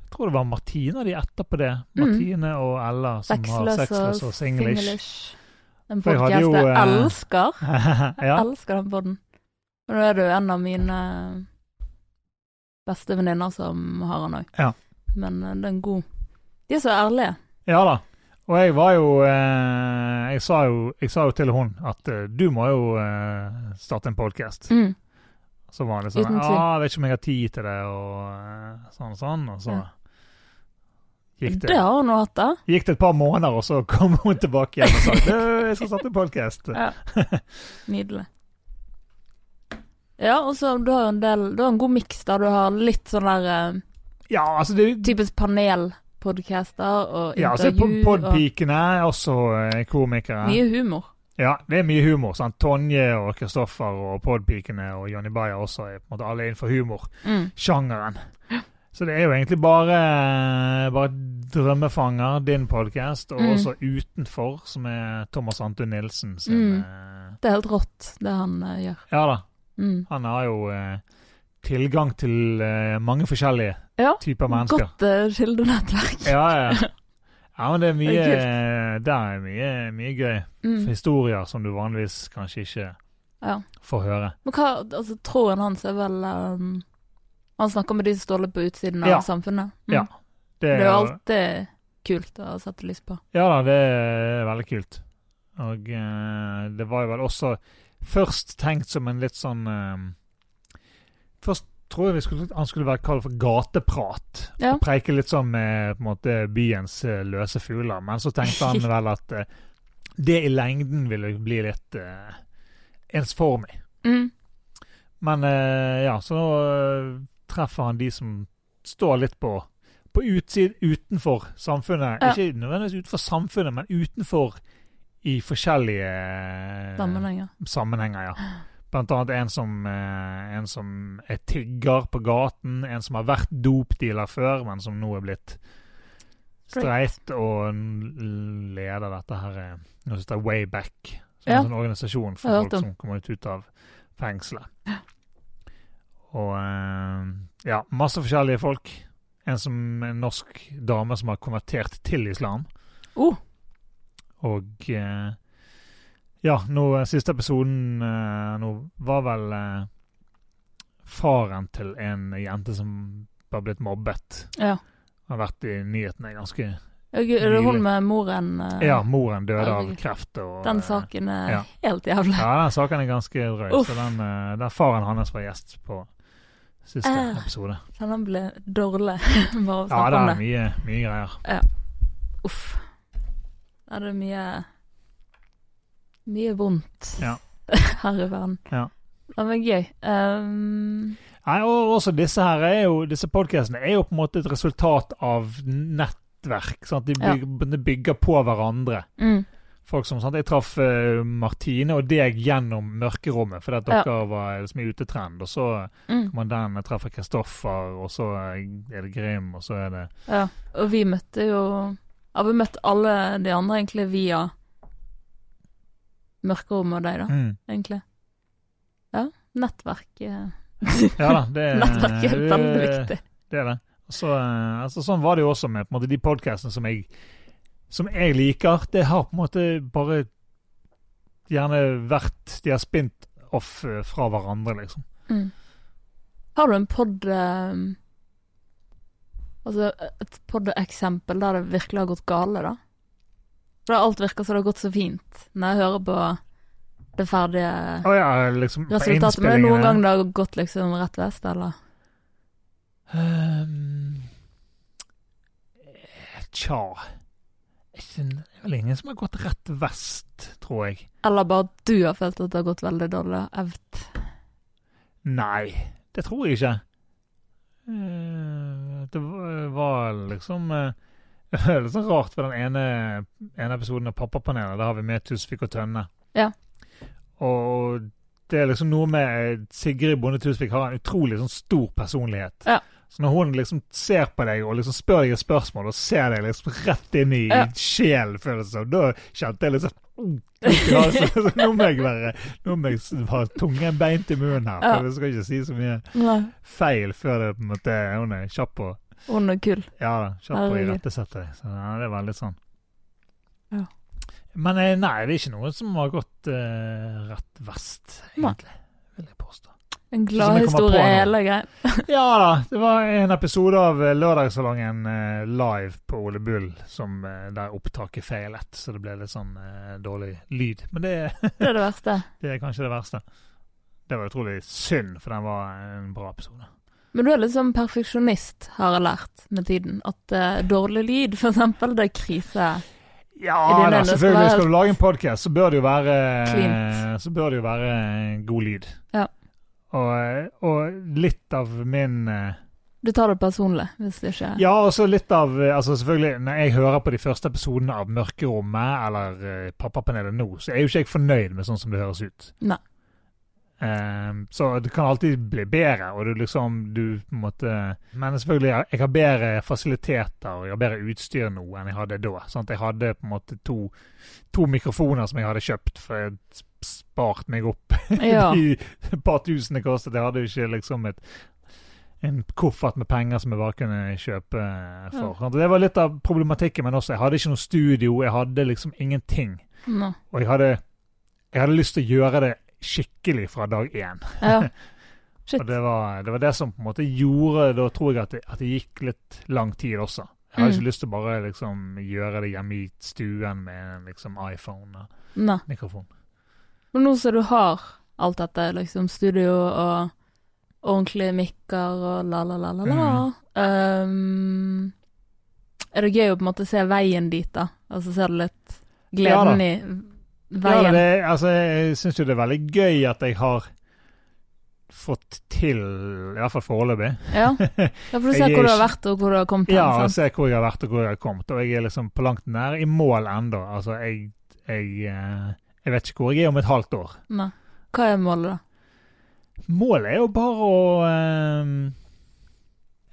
Speaker 2: Jeg tror det var Martine og de etterpå det.
Speaker 1: Mm.
Speaker 2: Martine og Ella som har
Speaker 1: Sexless
Speaker 2: Sexless
Speaker 1: og
Speaker 2: Singlish.
Speaker 1: Singlish. En
Speaker 2: For jeg
Speaker 1: jeg
Speaker 2: eh,
Speaker 1: elsker. Jeg <laughs>
Speaker 2: ja.
Speaker 1: elsker den podden. Og nå er jo en av mine beste venninner som har den òg.
Speaker 2: Ja.
Speaker 1: Men den det er god De er så ærlige.
Speaker 2: ja da. Og jeg var jo eh, jeg, sa jo jeg sa jo til hun at eh, du må jo eh, starte en podkast.
Speaker 1: Mm.
Speaker 2: Så var det sånn Ja, ah, jeg vet ikke om jeg har tid til det, og sånn og sånn. Og så gikk
Speaker 1: Det
Speaker 2: det,
Speaker 1: har hun hatt, da.
Speaker 2: gikk det et par måneder, og så kom hun tilbake igjen og sa <laughs> «Du, jeg skal starte podkast.
Speaker 1: Ja. Nydelig. Ja, og så du har jo en del Du har en god miks der du har litt sånn der
Speaker 2: Ja, altså det,
Speaker 1: typisk panelpodcaster og
Speaker 2: ja, altså
Speaker 1: intervju og
Speaker 2: Podpikene er også eh, komikere.
Speaker 1: mye humor.
Speaker 2: Ja, det er mye humor. sant? Tonje og Kristoffer og Podpikene og Jonny Bayer også er på en måte alle innenfor humorsjangeren.
Speaker 1: Mm.
Speaker 2: Så det er jo egentlig bare, bare Drømmefanger, din podkast, og
Speaker 1: Mm.
Speaker 2: også Utenfor, som er Thomas Antun Nilsen sin
Speaker 1: Mm.
Speaker 2: eh,
Speaker 1: Det er helt rått, det han uh, gjør.
Speaker 2: Ja da.
Speaker 1: Mm.
Speaker 2: Han har jo eh, tilgang til eh, mange forskjellige
Speaker 1: Ja,
Speaker 2: typer mennesker.
Speaker 1: godt uh, kildenettverk.
Speaker 2: Ja, ja. ja, men det er mye <laughs>
Speaker 1: Det er
Speaker 2: Det er mye, mye gøy.
Speaker 1: Mm.
Speaker 2: Historier som du vanligvis kanskje ikke
Speaker 1: Ja.
Speaker 2: får høre.
Speaker 1: Men hva, altså Tråden hans er vel um, Han snakker med de som står litt på utsiden av
Speaker 2: Ja.
Speaker 1: samfunnet. Mm.
Speaker 2: Ja.
Speaker 1: Det er jo alltid kult å sette lys på.
Speaker 2: Ja da, det er veldig kult. Og uh, det var jo vel også først tenkt som en litt sånn eh, Først tror jeg vi skulle, han skulle være kalt for gateprat.
Speaker 1: Ja.
Speaker 2: Og Preike litt sånn med måte byens eh, løse fugler. Men så tenkte han <laughs> vel at uh, det i lengden ville bli litt uh, ensformig.
Speaker 1: Mm.
Speaker 2: Men uh, ja, så nå treffer han de som står litt på på utsid, utenfor samfunnet.
Speaker 1: Ja.
Speaker 2: Ikke nødvendigvis utenfor samfunnet, men utenfor i forskjellige
Speaker 1: Sammenhenger.
Speaker 2: sammenhenger. ja. <gasps> Blant annet en som, eh, en som er tigger på gaten, en som har vært dopdealer før, men som nå er blitt streit og leder dette her nå noe som heter Wayback. Som er
Speaker 1: Ja.
Speaker 2: en sånn organisasjon for folk som kommer ut, ut av fengselet. Og eh, ja, masse forskjellige folk. En som en norsk dame som har konvertert til islam.
Speaker 1: Oh,
Speaker 2: Og eh, ja, nå eh, siste episoden eh, nå var vel eh, faren til en jente som var blitt mobbet.
Speaker 1: ja.
Speaker 2: Har vært i nyhetene ganske
Speaker 1: Er det hun med moren?
Speaker 2: Ja, moren døde av kreft. Og,
Speaker 1: Den saken er
Speaker 2: ja.
Speaker 1: helt jævlig.
Speaker 2: Ja, den saken er ganske drøy. Så den, der faren hans var gjest på siste
Speaker 1: Eh.
Speaker 2: episode.
Speaker 1: Han ble dårlig <laughs> bare å snakke om det
Speaker 2: er
Speaker 1: det.
Speaker 2: mye, mye greier.
Speaker 1: Uff. Da er det mye Mye vondt
Speaker 2: Ja. <laughs>
Speaker 1: her i verden.
Speaker 2: Ja.
Speaker 1: Det var gøy. Um,
Speaker 2: Nei, og også disse her er jo, disse podcastene er jo på en måte et resultat av nettverk. Sant? De
Speaker 1: Ja.
Speaker 2: bygger, de bygger på hverandre.
Speaker 1: mm,
Speaker 2: Folk som, sant? Jeg traff eh, Martine og deg gjennom mørkerommet, fordi at
Speaker 1: Ja.
Speaker 2: dere var liksom i utetrend. Og så
Speaker 1: mm,
Speaker 2: kommer den, jeg treffer Kristoffer, og så er det Grim, og så er det
Speaker 1: ja. Og vi møtte jo Ja, vi møtte alle de andre egentlig via mørkerommet og deg, da,
Speaker 2: mm.
Speaker 1: egentlig. Ja. Nettverk. eh, <laughs>
Speaker 2: Ja da, det,
Speaker 1: Nettverk er veldig viktig.
Speaker 2: Det er det. Så, eh, altså, sånn var det jo også med måte, de podkastene som som jeg liker. Det har på en måte bare gjerne vært De har spint off eh, fra hverandre, liksom.
Speaker 1: Mm. Har du en pod um, Altså et pod-eksempel der det virkelig har gått gale, da? For alt virker som det har gått så fint når jeg hører på det ferdige
Speaker 2: oh, ja, liksom
Speaker 1: resultatet. Men noen gang det har gått liksom rett vest, eller?
Speaker 2: Ehm, eh, Tja Det er vel ingen som har gått rett vest, tror jeg.
Speaker 1: Eller bare du har følt at det har gått veldig dårlig evt?
Speaker 2: Nei, det tror jeg ikke. Eh, Det var- var liksom eh, <laughs> Det er litt sånn rart, for den ene, ene episoden av Pappapanelet, der har vi med Tusvik og Tønne.
Speaker 1: Ja.
Speaker 2: Og det er liksom noe med Sigrid Bonde Tusvik har en utrolig sånn stor personlighet.
Speaker 1: Ja.
Speaker 2: Så når hun liksom ser på deg og liksom spør deg et spørsmål, og ser deg liksom rett inn i
Speaker 1: Ja.
Speaker 2: sjelen, føles det som, da kjente jeg liksom «Mm, <laughs> så, Nå må jeg være Nå må jeg ha tungen beint i munnen her, for jeg skal ikke si så mye feil før det på en måte Hun er kjapp på
Speaker 1: Hun og kul.
Speaker 2: ja, da, kjapp
Speaker 1: Herregud.
Speaker 2: irettesette deg. Så ja, det er veldig sånn.
Speaker 1: Ja.
Speaker 2: Men eh, nei, det er ikke noe som har gått uh, rett vest, egentlig. Vil jeg påstå.
Speaker 1: En gladhistorie,
Speaker 2: nå.
Speaker 1: hele greia. <laughs>
Speaker 2: Ja da, det var en episode av eh, Lørdagssalongen live på Ole Bull som, der opptaket feilet, så det ble litt sånn uh, dårlig lyd. Men det, <laughs>
Speaker 1: Det er det verste.
Speaker 2: det er kanskje det verste. Det var utrolig synd, for den var en bra episode.
Speaker 1: Men du er litt sånn perfeksjonist, har jeg lært med tiden. At uh, dårlig lyd, for eksempel, det er krise.
Speaker 2: Ja da, selvfølgelig. Skal du lage en podkast, så bør det jo være Så bør det jo være god lyd.
Speaker 1: Ja.
Speaker 2: Og, og litt av min eh,
Speaker 1: Du tar det personlig, hvis det ikke
Speaker 2: Ja, og så litt av eh, Altså selvfølgelig, når jeg hører på de første episodene av Mørkerommet eller uh, Pappapanelet nå, så er jo ikke jeg fornøyd med sånn som det høres ut.
Speaker 1: Nei.
Speaker 2: Ehm, så det kan alltid bli bedre, og du liksom Du på en måte Men selvfølgelig, jeg, jeg har bedre fasiliteter og jeg har bedre utstyr nå enn jeg hadde da. Sant? Jeg hadde på en måte to, to mikrofoner som jeg hadde kjøpt, for jeg spart meg opp <laughs>
Speaker 1: Ja.
Speaker 2: de par tusen det kostet. Jeg hadde jo ikke liksom et en koffert med penger som jeg bare kunne kjøpe for. Ja. Det var litt av problematikken, men også jeg hadde ikke noe studio, jeg hadde liksom ingenting.
Speaker 1: No.
Speaker 2: Og jeg hadde, jeg hadde lyst til å gjøre det skikkelig fra dag én.
Speaker 1: Ja. <laughs>
Speaker 2: Og det var, det var det som på en måte gjorde Da tror jeg at det, at det gikk litt lang tid også. Jeg har
Speaker 1: Mm.
Speaker 2: ikke lyst til å bare liksom gjøre det hjemme i stuen med liksom iPhone og
Speaker 1: ne.
Speaker 2: mikrofon.
Speaker 1: Men nå som du har alt dette, liksom studio og ordentlige mikker og la, la, la, la, la ehm, Er det gøy å på en måte se veien dit, da? Altså ser du litt gleden i
Speaker 2: Ja, det, altså, jeg syns jo det er veldig gøy at jeg har fått til, i hvert fall foreløpig
Speaker 1: Ja. ja, for du <laughs> ser
Speaker 2: er
Speaker 1: hvor du har vært og hvor du har kommet hen.
Speaker 2: Ja,
Speaker 1: jeg
Speaker 2: se hvor jeg har vært og hvor jeg har kommet. Og jeg er liksom på langt nær i mål ennå. Altså, jeg, jeg, eh, jeg vet ikke hvor jeg er om et halvt år.
Speaker 1: Nei. Hva er målet, da?
Speaker 2: Målet er jo bare å um,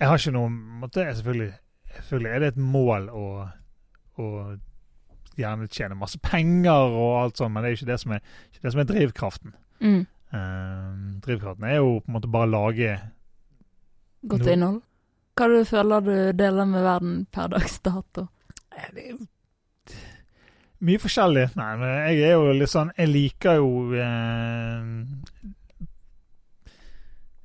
Speaker 2: Jeg har ikke noe måte, selvfølgelig, selvfølgelig er det et mål å, å gjerne tjene masse penger og alt sånt, men det er ikke det som er, det som er drivkraften.
Speaker 1: Mm.
Speaker 2: Uh, drivkraften er jo på en måte bare å lage
Speaker 1: Godt
Speaker 2: Nå-
Speaker 1: innhold? Hva du føler du deler med verden per dags dato?
Speaker 2: Eh, Det er jo mye forskjellig. Nei, men jeg er jo litt sånn Jeg liker jo eh,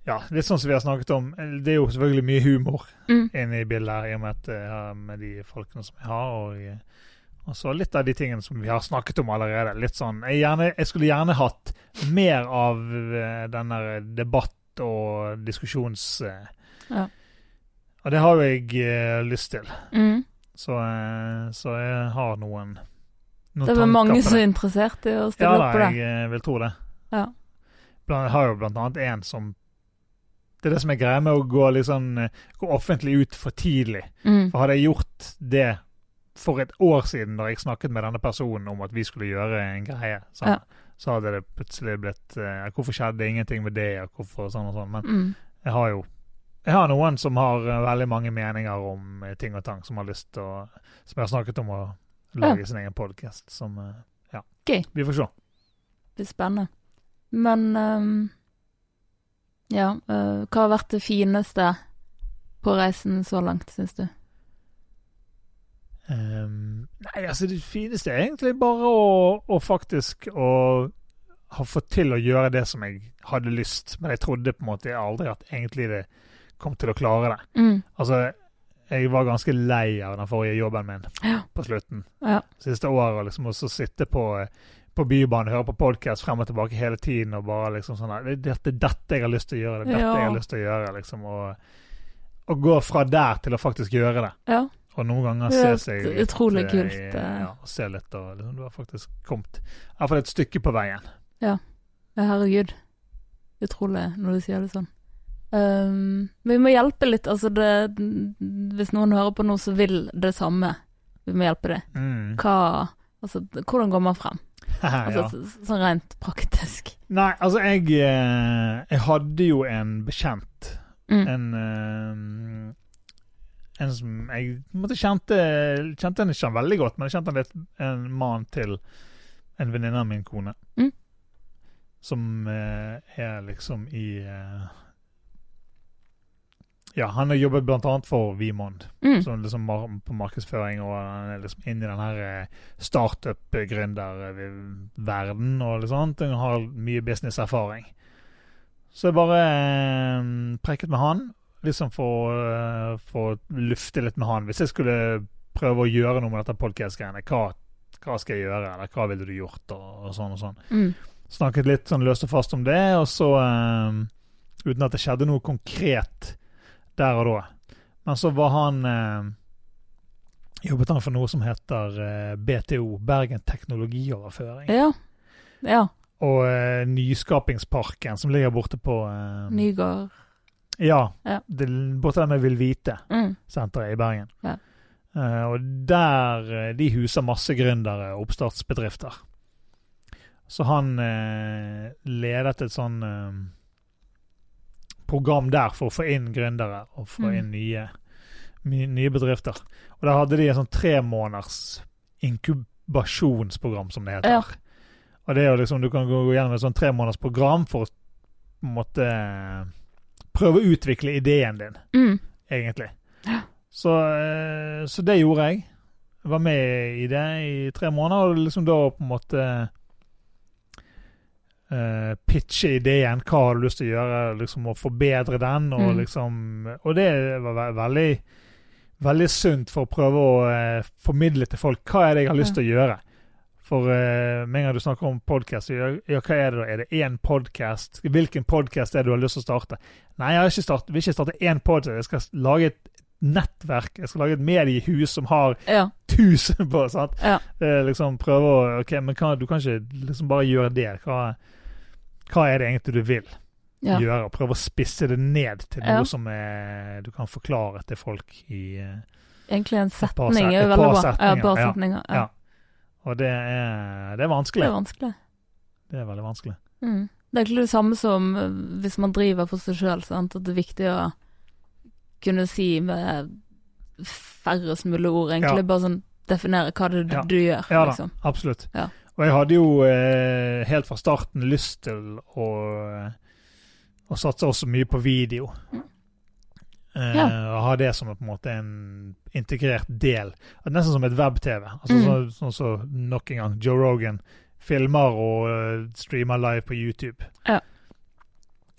Speaker 2: Ja, litt sånn som vi har snakket om. Det er jo selvfølgelig mye humor
Speaker 1: Mm.
Speaker 2: inne i bildet her, i og med, at, eh, med de folkene som jeg har. Og, eh, og så litt av de tingene som vi har snakket om allerede. Litt sånn Jeg, gjerne, jeg skulle gjerne hatt mer av denne debatt- og diskusjons... eh,
Speaker 1: Ja.
Speaker 2: Og det har jo jeg eh, lyst til.
Speaker 1: Mm.
Speaker 2: Så, eh, så jeg har noen, noen
Speaker 1: Det vel mange som er interessert i å
Speaker 2: Ja
Speaker 1: stille
Speaker 2: da,
Speaker 1: opp på det.
Speaker 2: Ja, jeg eh, vil tro det.
Speaker 1: Ja.
Speaker 2: Jeg har jo blant annet en som Det er det som er greia med å gå, liksom, eh, gå offentlig ut for tidlig.
Speaker 1: Mm.
Speaker 2: For hadde jeg gjort det for et år siden, da jeg snakket med denne personen om at vi skulle gjøre en greie, sånn,
Speaker 1: Ja.
Speaker 2: så hadde det plutselig blitt uh, Hvorfor skjedde ingenting med det, og hvorfor sånn og sånn. Men
Speaker 1: Mm.
Speaker 2: jeg har jo jeg har noen som har eh, veldig mange meninger om eh, ting og tang, som har lyst til å Som jeg har snakket om å lage sin egen podkast, som Ja.
Speaker 1: Gøy.
Speaker 2: Vi får se.
Speaker 1: Det blir spennende. Men um, Ja, hva har vært det fineste på reisen så langt, syns du?
Speaker 2: Ehm, nei, altså det fineste er egentlig bare å, å faktisk å ha fått til å gjøre det som jeg hadde lyst, men jeg trodde på en måte aldri at egentlig det kom til å klare det.
Speaker 1: Mm.
Speaker 2: Altså, jeg var ganske lei av den forrige jobben min
Speaker 1: Ja.
Speaker 2: på slutten.
Speaker 1: Ja.
Speaker 2: Siste året, liksom, så sitte på, på Bybanen, høre på podkast frem og tilbake hele tiden og bare liksom sånn Det er dette, dette jeg har lyst til å gjøre, det er dette
Speaker 1: Ja.
Speaker 2: jeg har lyst til å gjøre, liksom. Og, og gå fra der til å faktisk gjøre det.
Speaker 1: ja.
Speaker 2: Og noen ganger
Speaker 1: ser
Speaker 2: se
Speaker 1: er
Speaker 2: seg
Speaker 1: litt, utrolig
Speaker 2: eh,
Speaker 1: kult,
Speaker 2: i-
Speaker 1: eh.
Speaker 2: Ja, ser litt, og liksom, du har faktisk kommet Iallfall et stykke på veien.
Speaker 1: Ja, herregud. Utrolig når du sier det sånn. Um, vi må hjelpe litt, altså det Hvis noen hører på noe som vil det samme, vi må hjelpe det.
Speaker 2: Mm.
Speaker 1: Hva Altså, hvordan går man frem? <laughs> Altså,
Speaker 2: ja.
Speaker 1: så- Sånn rent praktisk.
Speaker 2: Nei, altså, jeg eh, Jeg hadde jo en bekjent
Speaker 1: Mm.
Speaker 2: En eh, En som jeg måtte kjente Kjente henne ikke veldig godt, men jeg kjente henne litt en mann til en venninne av min kone.
Speaker 1: Mm.
Speaker 2: Som eh, er liksom i eh, Ja, han har jobbet blant annet for Vimond.
Speaker 1: Mm.
Speaker 2: Som liksom mar på markedsføring, og han er liksom inne i den her eh, startup-gründerverden og litt sånt. Han har mye businesserfaring. Så jeg bare eh, prekket med han, liksom for, eh, for å lufte litt med han. Hvis jeg skulle prøve å gjøre noe med dette podkast-greiene, hva, hva skal jeg gjøre, eller hva ville du gjort, og, og sånn og sånn.
Speaker 1: Mm.
Speaker 2: Snakket litt sånn løst og fast om det, og så eh, Uten at det skjedde noe konkret der og da. Men så var han eh, Jobbet han for noe som heter BTO, Bergen teknologioverføring.
Speaker 1: Ja. Ja.
Speaker 2: Og eh, Nyskapingsparken, som ligger borte på eh,
Speaker 1: Nygård.
Speaker 2: Ja.
Speaker 1: Ja.
Speaker 2: Det, borte der med Vil Vite.
Speaker 1: Mm.
Speaker 2: i Bergen.
Speaker 1: Ja.
Speaker 2: Uh, og der eh, De huser masse gründere og oppstartsbedrifter. Så han uh, ledet et sånn uh, program der for å få inn gründere og få
Speaker 1: Mm.
Speaker 2: inn nye, nye bedrifter. Og der hadde de en sånn tre måneders inkubasjonsprogram, som det heter.
Speaker 1: Ja.
Speaker 2: Og det er jo liksom, Du kan gå gjennom et sånn tre måneders program for å på en måte prøve å utvikle ideen din
Speaker 1: Mm.
Speaker 2: egentlig. Så, eh, så det gjorde jeg. Jeg var med i det i tre måneder, og liksom da på en måte Uh, pitche ideen. Hva har du lyst til å gjøre? liksom Å forbedre den. Og
Speaker 1: Mm.
Speaker 2: liksom Og det var ve veldig veldig sunt for å prøve å uh, formidle til folk hva er det jeg har lyst til å gjøre. For uh, med en gang du snakker om podkast, ja, ja, hva er det da? Er det én podkast? Hvilken podkast er det du har lyst til å starte? Nei, jeg har ikke start, vil ikke starte én podkast. Jeg skal lage et nettverk. Jeg skal lage et mediehus som har
Speaker 1: Ja.
Speaker 2: tusen på. sant?
Speaker 1: Ja.
Speaker 2: Eh, liksom prøve å Ok, men hva, du kan ikke liksom bare gjøre det. Hva, hva er det egentlig du vil
Speaker 1: ja.
Speaker 2: gjøre? Prøve å spisse det ned til noe som er, du kan forklare til folk i eh,
Speaker 1: Egentlig en setning
Speaker 2: set-
Speaker 1: er jo veldig bra. Ja,
Speaker 2: setninger, ja.
Speaker 1: setninger. Ja.
Speaker 2: Og det er, det er
Speaker 1: Det er vanskelig.
Speaker 2: Det er veldig vanskelig.
Speaker 1: Mm. Det er egentlig det samme som eh, hvis man driver for seg sjøl, at det er viktig å kunne si med færrest mulig ord, egentlig.
Speaker 2: Ja.
Speaker 1: Bare sånn definere hva det er
Speaker 2: Ja.
Speaker 1: du gjør,
Speaker 2: Ja da,
Speaker 1: liksom.
Speaker 2: absolutt.
Speaker 1: Ja.
Speaker 2: Og jeg hadde jo eh, helt fra starten lyst til å, å satse også mye på video.
Speaker 1: Mm.
Speaker 2: Eh. Og ha det som en, måte en integrert del. Nesten som et web-TV. Altså
Speaker 1: Mm.
Speaker 2: Sånn som så, nok en gang Joe Rogan filmer og eh, streamer live på YouTube.
Speaker 1: Ja.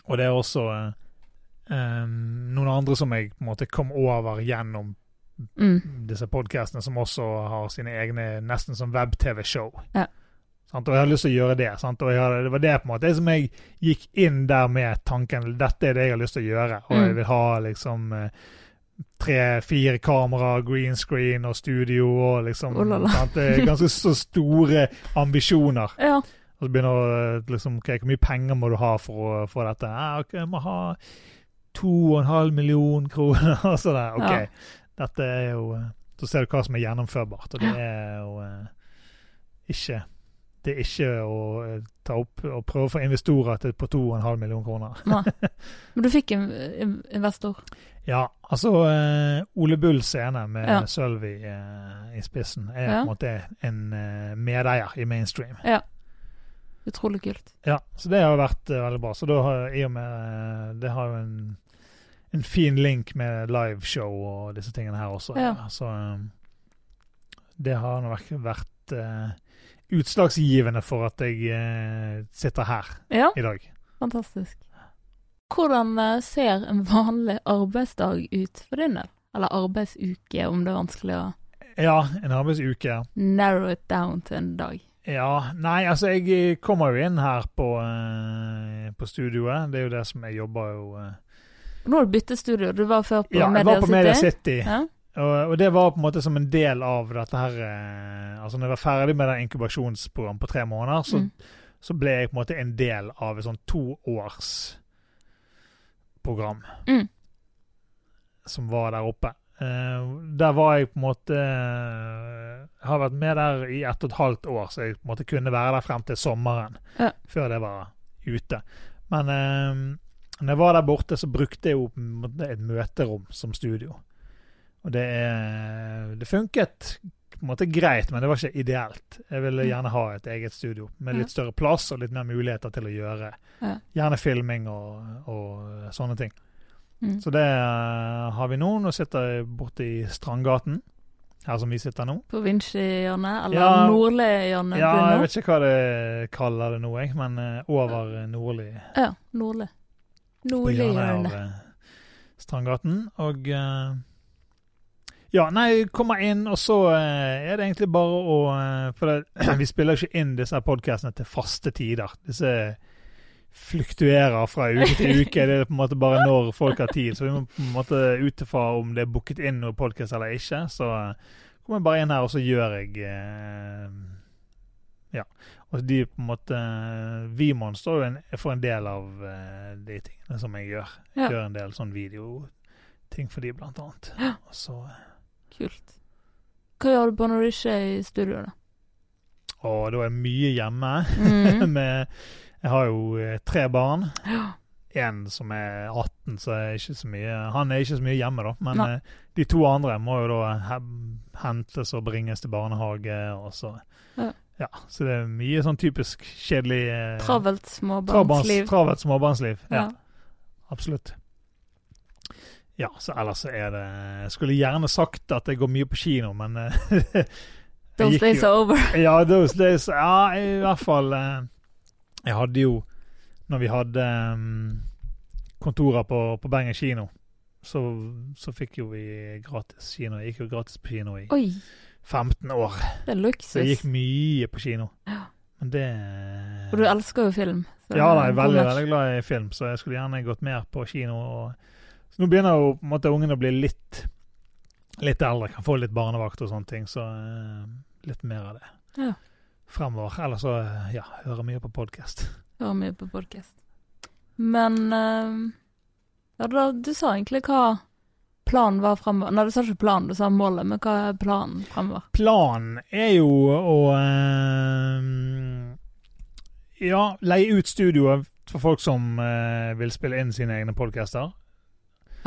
Speaker 2: Og det er også eh, noen andre som jeg på en måte kom over gjennom
Speaker 1: Mm.
Speaker 2: disse podcastene som også har sine egne nesten som web-TV-show.
Speaker 1: Ja.
Speaker 2: Sant? Og jeg har lyst til å gjøre det. Sant? Og hadde, det var det på en måte som jeg gikk inn der med tanken dette er det jeg har lyst til å gjøre. Og
Speaker 1: Mm.
Speaker 2: jeg vil ha liksom tre-fire kamera, green screen og studio og liksom
Speaker 1: Oh
Speaker 2: ganske så store ambisjoner.
Speaker 1: Ja.
Speaker 2: Og så begynner du liksom, ok, Hvor mye penger må du ha for å få dette? Ja, ok, Jeg må ha to og en halv million kroner. <laughs> og sånn der. Ok,
Speaker 1: Ja.
Speaker 2: dette er jo eh, Så ser du hva som er gjennomførbart, og det er jo eh, ikke Det er ikke å eh, ta opp og prøve å få investorer til på to og en halv million kroner.
Speaker 1: Nei. <laughs> Men du fikk en investor?
Speaker 2: Ja, altså eh, Ole Bull scene med
Speaker 1: Ja.
Speaker 2: Sølvi eh, i spissen er
Speaker 1: Ja.
Speaker 2: på en måte en medeier i mainstream.
Speaker 1: Utrolig kult.
Speaker 2: Ja, så det har vært veldig bra. Så da har i og med Det har jo en, en fin link med liveshow og disse tingene her også.
Speaker 1: Ja.
Speaker 2: Så det har nå vært, vært utslagsgivende for at jeg eh, sitter her
Speaker 1: Ja,
Speaker 2: i dag.
Speaker 1: fantastisk. Hvordan eh, ser en vanlig arbeidsdag ut for din del? Eller arbeidsuke, om det er vanskelig å
Speaker 2: Ja, en arbeidsuke.
Speaker 1: narrow it down til en dag.
Speaker 2: Ja, nei, altså jeg kommer jo inn her på, eh, på studioet. Det er jo det som jeg jobber jo eh,
Speaker 1: Nå har du byttet studio. Du var før på
Speaker 2: Ja, jeg var på Media
Speaker 1: City.
Speaker 2: City.
Speaker 1: Ja.
Speaker 2: Og, og det var på en måte som en del av dette her eh, Altså når jeg var ferdig med det inkubasjonsprogrammet på tre måneder, så,
Speaker 1: Mm.
Speaker 2: så ble jeg på en måte en del av et sånn toårsprogram
Speaker 1: Mm.
Speaker 2: som var der oppe. Eh, der var jeg på en måte eh, Har vært med der i ett og et halvt år, så jeg på en måte kunne være der frem til sommeren.
Speaker 1: Ja.
Speaker 2: Før det var ute. Men eh, når jeg var der borte, så brukte jeg jo et møterom som studio. Og det, er- det funket på en måte greit, men det var ikke ideelt. Jeg ville
Speaker 1: Mm.
Speaker 2: gjerne ha et eget studio med litt større plass og litt mer muligheter til å gjøre gjerne filming og, og sånne ting.
Speaker 1: Mm.
Speaker 2: Så det eh, har vi nå. Nå sitter jeg borte i Strandgaten, her som vi sitter nå.
Speaker 1: På Vinci-hjørnet, eller
Speaker 2: Ja.
Speaker 1: Nordli-hjørnet?
Speaker 2: Ja, jeg vet ikke hva det kaller det nå, jeg, men eh, over Nordli.
Speaker 1: Ja, Nordli. Nordli-hjørnet.
Speaker 2: eh, Strandgaten. Og eh, ja, nei, kommer inn, og så eh, er det egentlig bare å eh, For det, <clears throat> vi spiller ikke inn disse podkastene til faste tider. Disse fluktuerer fra uke til <laughs> uke. Det er på en måte bare når folk har tid. Så vi må på en måte ut ifra om det er booket inn noe podkast eller ikke. Så kommer jeg bare inn her, og så gjør jeg eh, Ja. Og de på en måte Vimon står jo en, for en del av eh, de tingene som jeg gjør. Jeg gjør en del sånn videoting for de, blant annet. Og så
Speaker 1: Kult. Hva gjør du på når du ikke er i studio, da?
Speaker 2: Å, da er jeg mye hjemme.
Speaker 1: Mm. <laughs>
Speaker 2: med Jeg har jo eh, tre barn.
Speaker 1: Ja.
Speaker 2: En som er 18, så er ikke så mye Han er ikke så mye hjemme, da. Men
Speaker 1: Nei.
Speaker 2: eh, de to andre må jo da hentes og bringes til barnehage, og så
Speaker 1: Ja.
Speaker 2: Ja, så det er mye sånn typisk kjedelig eh,
Speaker 1: Travelt småbarnsliv.
Speaker 2: Travelt småbarnsliv. Ja,
Speaker 1: Ja.
Speaker 2: absolutt. Ja, så ellers så er det Jeg skulle gjerne sagt at jeg går mye på kino, men
Speaker 1: Those days are over. <laughs>
Speaker 2: ja, those days Ja, i hvert fall eh, Jeg hadde jo Når vi hadde um, kontorer på, på Bergen kino, så, så fikk jo vi gratis kino. Jeg gikk jo gratis på kino i
Speaker 1: Oi,
Speaker 2: 15 år.
Speaker 1: det er luksus.
Speaker 2: Så jeg gikk mye på kino.
Speaker 1: Ja.
Speaker 2: Men det
Speaker 1: Og du elsker jo film.
Speaker 2: Ja, da, jeg er veldig, veldig glad i film, så jeg skulle gjerne gått mer på kino. Og, nå begynner jo på en måte ungene å bli litt Litt eldre, kan få litt barnevakt og sånne ting, så uh, litt mer av det
Speaker 1: Ja.
Speaker 2: fremover. Eller så ja, hører mye på podkast.
Speaker 1: Hører mye på podkast. Men uh, ja, da, du sa egentlig hva planen var fremover. Nei, du sa ikke planen, du sa målet, men hva er planen fremover?
Speaker 2: Planen er jo å eh, Ja, leie ut studioet for folk som eh, vil spille inn sine egne podcaster.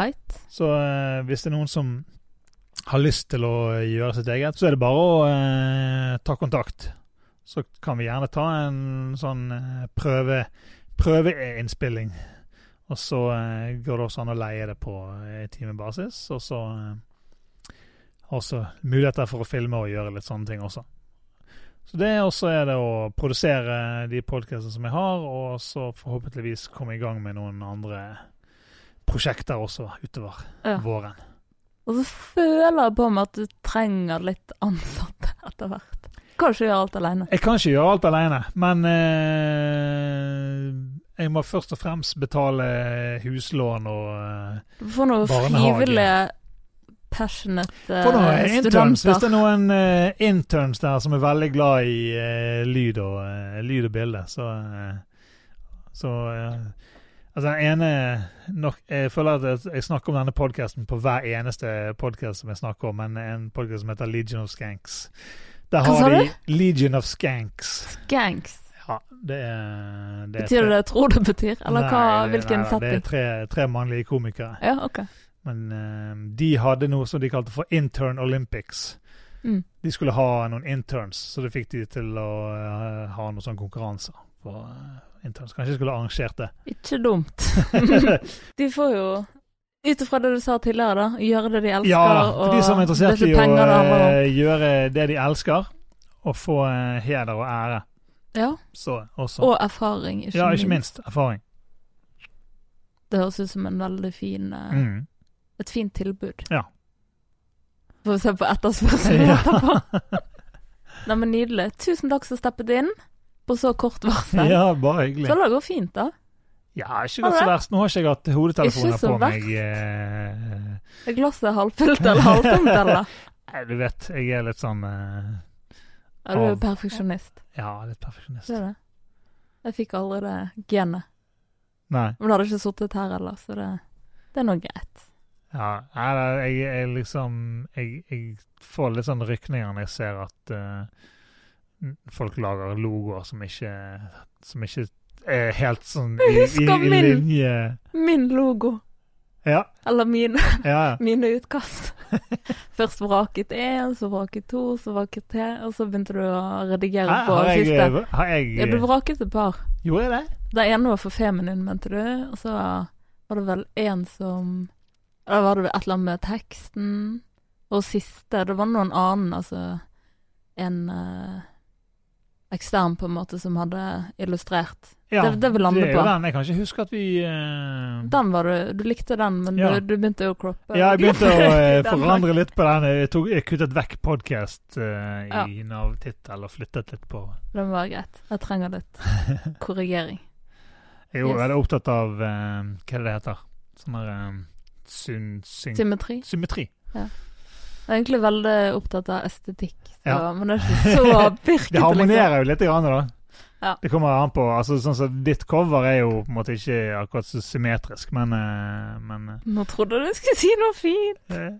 Speaker 1: Right?
Speaker 2: Så eh, hvis det er noen som har lyst til å gjøre sitt eget, så er det bare å eh, ta kontakt. Så kan vi gjerne ta en sånn eh, prøve, prøveinnspilling. Og så eh, går det også an å leie det på eh, timebasis. Og så eh, også muligheter for å filme og gjøre litt sånne ting også. Så det også er det å produsere de podkastene som jeg har, og så forhåpentligvis komme i gang med noen andre prosjekter også utover
Speaker 1: Ja.
Speaker 2: våren.
Speaker 1: Og så føler jeg på meg at du trenger litt ansatte <laughs> etter hvert. Kan ikke gjøre alt alene.
Speaker 2: Jeg kan ikke gjøre alt alene, men eh, jeg må først og fremst betale huslån og eh,
Speaker 1: Du får noen frivillige, passionate
Speaker 2: Få noen interns, hvis det er noen eh, interns der som er veldig glad i eh, lyd, og, eh, lyd og bilde, så, så Altså, den ene nok, Jeg føler at jeg- snakker om denne podkasten på hver eneste podkast som jeg snakker om, men en podkast som heter Legion of Skanks. Der
Speaker 1: Hva
Speaker 2: har de
Speaker 1: du?
Speaker 2: Legion of Skanks.
Speaker 1: Skanks.
Speaker 2: Ja, det er, det er
Speaker 1: Betyr det det jeg tror det betyr? Eller
Speaker 2: Nei, det-
Speaker 1: hvilken
Speaker 2: nei setting? Det er tre, tre mannlige komikere.
Speaker 1: Ja, OK.
Speaker 2: Men eh, de hadde noe som de kalte for Intern Olympics.
Speaker 1: Mm.
Speaker 2: De skulle ha noen interns, så det fikk de til å uh, ha noen sånne konkurranser for eh, interns. Kanskje jeg skulle arrangert det. <laughs>
Speaker 1: Ikke dumt. <laughs> de får jo, ut ifra det du sa tidligere, da, gjøre det de elsker.
Speaker 2: ja, for de som er interessert i å eh, gjøre det de elsker, og få eh, heder og ære.
Speaker 1: Ja,
Speaker 2: Så
Speaker 1: og erfaring, ikke,
Speaker 2: ja, ikke minst erfaring.
Speaker 1: Det høres ut som en veldig fin,
Speaker 2: Mm.
Speaker 1: et fint tilbud.
Speaker 2: Ja.
Speaker 1: Får vi se på etterspørselen <laughs> etterpå. Nei, men Nydelig. Tusen takk som steppet inn på så kort varsel. <laughs>
Speaker 2: ja, bare hyggelig.
Speaker 1: Så det går fint, da.
Speaker 2: Ja, ikke gått så verst. Nå har ikke jeg hatt hodetelefoner på
Speaker 1: verst. meg.
Speaker 2: eh,
Speaker 1: Er glasset halvfullt eller halvtomt, <laughs> eller?
Speaker 2: Nei, du vet, jeg er litt sånn eh,
Speaker 1: Er du
Speaker 2: Av-
Speaker 1: perfeksjonist?
Speaker 2: Ja, litt perfeksjonist.
Speaker 1: Det er det. Jeg fikk aldri det genet.
Speaker 2: Nei.
Speaker 1: Men du hadde ikke sittet her heller, så det, det er nå greit.
Speaker 2: Ja, nei, jeg, jeg liksom jeg, jeg får litt sånn rykninger når jeg ser at eh, folk lager logoer som ikke Som ikke er helt sånn i, i, i
Speaker 1: min.
Speaker 2: linje
Speaker 1: Min logo.
Speaker 2: Ja,
Speaker 1: Eller mine,
Speaker 2: ja. <laughs>
Speaker 1: mine utkast. <laughs> Først vraket én, så vraket to, så vraket tre, og så begynte du å redigere
Speaker 2: Har,
Speaker 1: på
Speaker 2: har jeg,
Speaker 1: siste.
Speaker 2: eh, har jeg
Speaker 1: Ja, du vraket et par.
Speaker 2: Gjorde jeg det?
Speaker 1: Det ene var for feminin, mente du, og så var det vel en som Da var det et eller annet med teksten. Og siste, det var noen annen, altså en eh, ekstern, på en måte, som hadde illustrert.
Speaker 2: Ja,
Speaker 1: Det- det vi lander
Speaker 2: det er jo
Speaker 1: på.
Speaker 2: den. Jeg kan ikke huske at vi uh...
Speaker 1: Den var du Du likte den, men
Speaker 2: Ja.
Speaker 1: du, du begynte jo å croppe.
Speaker 2: Ja, jeg begynte å <laughs> eh, forandre litt på den. Jeg, tok, jeg kuttet vekk podkast uh,
Speaker 1: Ja.
Speaker 2: i Nav-tittel og flyttet litt på
Speaker 1: Den var greit. Jeg trenger litt <laughs> korrigering.
Speaker 2: Jeg er jo
Speaker 1: Yes.
Speaker 2: veldig opptatt av uh, Hva er det heter? Sånn her eh, syn, syn,
Speaker 1: Symmetri.
Speaker 2: Symmetri.
Speaker 1: Jeg er egentlig veldig opptatt av estetikk, så,
Speaker 2: Ja.
Speaker 1: men det er ikke så <laughs> pirkete.
Speaker 2: Det harmonerer jo litt, grann, da.
Speaker 1: Ja.
Speaker 2: Det kommer an på altså sånn som Ditt cover er jo på en måte ikke akkurat så symmetrisk, men, eh, men
Speaker 1: Liksom. Nå trodde du skulle si noe fint.
Speaker 2: eh,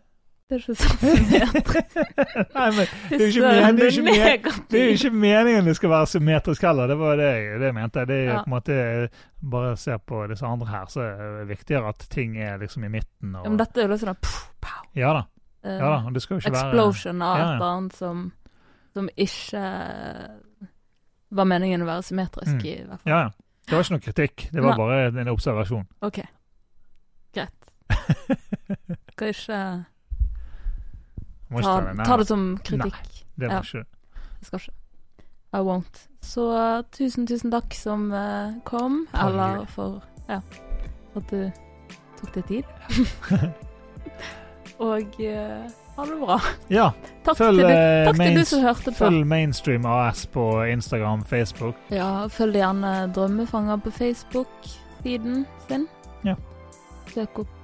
Speaker 1: Det er ikke sånn symmetrisk. <laughs>
Speaker 2: Nei, men
Speaker 1: Det
Speaker 2: er jo ikke men- er ikke men- det er jo ikke meningen det skal være symmetrisk heller. Det var det det jeg mente. Det er
Speaker 1: Ja.
Speaker 2: på en måte Bare se på disse andre her, så er det viktigere at ting er liksom i midten. Og,
Speaker 1: Ja, men dette er jo litt sånn pow, pow.
Speaker 2: ja da.
Speaker 1: Eh,
Speaker 2: Ja da. Det skal jo ikke være
Speaker 1: explosion av
Speaker 2: Ja,
Speaker 1: et eller annet som, som ikke var meningen å være symmetrisk
Speaker 2: Mm.
Speaker 1: i, hvert fall.
Speaker 2: Ja, ja. Det var ikke noe kritikk. Det var
Speaker 1: Nei.
Speaker 2: bare en observasjon.
Speaker 1: OK. Greit. <laughs> Skal ikke ta,
Speaker 2: ta det
Speaker 1: som kritikk.
Speaker 2: Nei, Det må
Speaker 1: ja.
Speaker 2: ikke
Speaker 1: Jeg skal ikke. I won't. Så eh, tusen, tusen takk som eh, kom, eller for ja, at du tok deg tid. <laughs> Og uh, ha det bra.
Speaker 2: Ja. <laughs>
Speaker 1: Takk,
Speaker 2: Følg,
Speaker 1: til, du, takk main, til du som hørte på.
Speaker 2: Følg Mainstream AS på Instagram, Facebook.
Speaker 1: Ja, følg gjerne Drømmefanger på Facebook-siden sin.
Speaker 2: Ja.
Speaker 1: Søk opp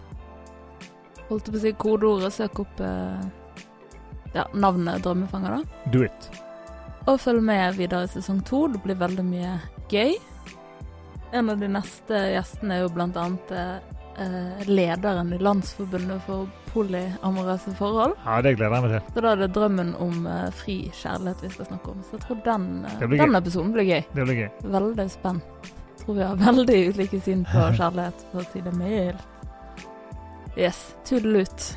Speaker 1: Holdt på å si kodeordet. Søk opp uh, ja, navnet Drømmefanger, da.
Speaker 2: Do it.
Speaker 1: Og følg med videre i sesong to. Det blir veldig mye gøy. En av de neste gjestene er jo blant annet eh, lederen i Landsforbundet for polyamorøse forhold.
Speaker 2: Ja, det gleder jeg meg til.
Speaker 1: Så da er det drømmen om eh, fri kjærlighet vi skal snakke om. Så jeg tror den, eh, den episoden blir gøy.
Speaker 2: Det blir gøy.
Speaker 1: Veldig spent. Tror vi har veldig ulike syn på <laughs> kjærlighet, for å si det mildt. Yes. Tudelut.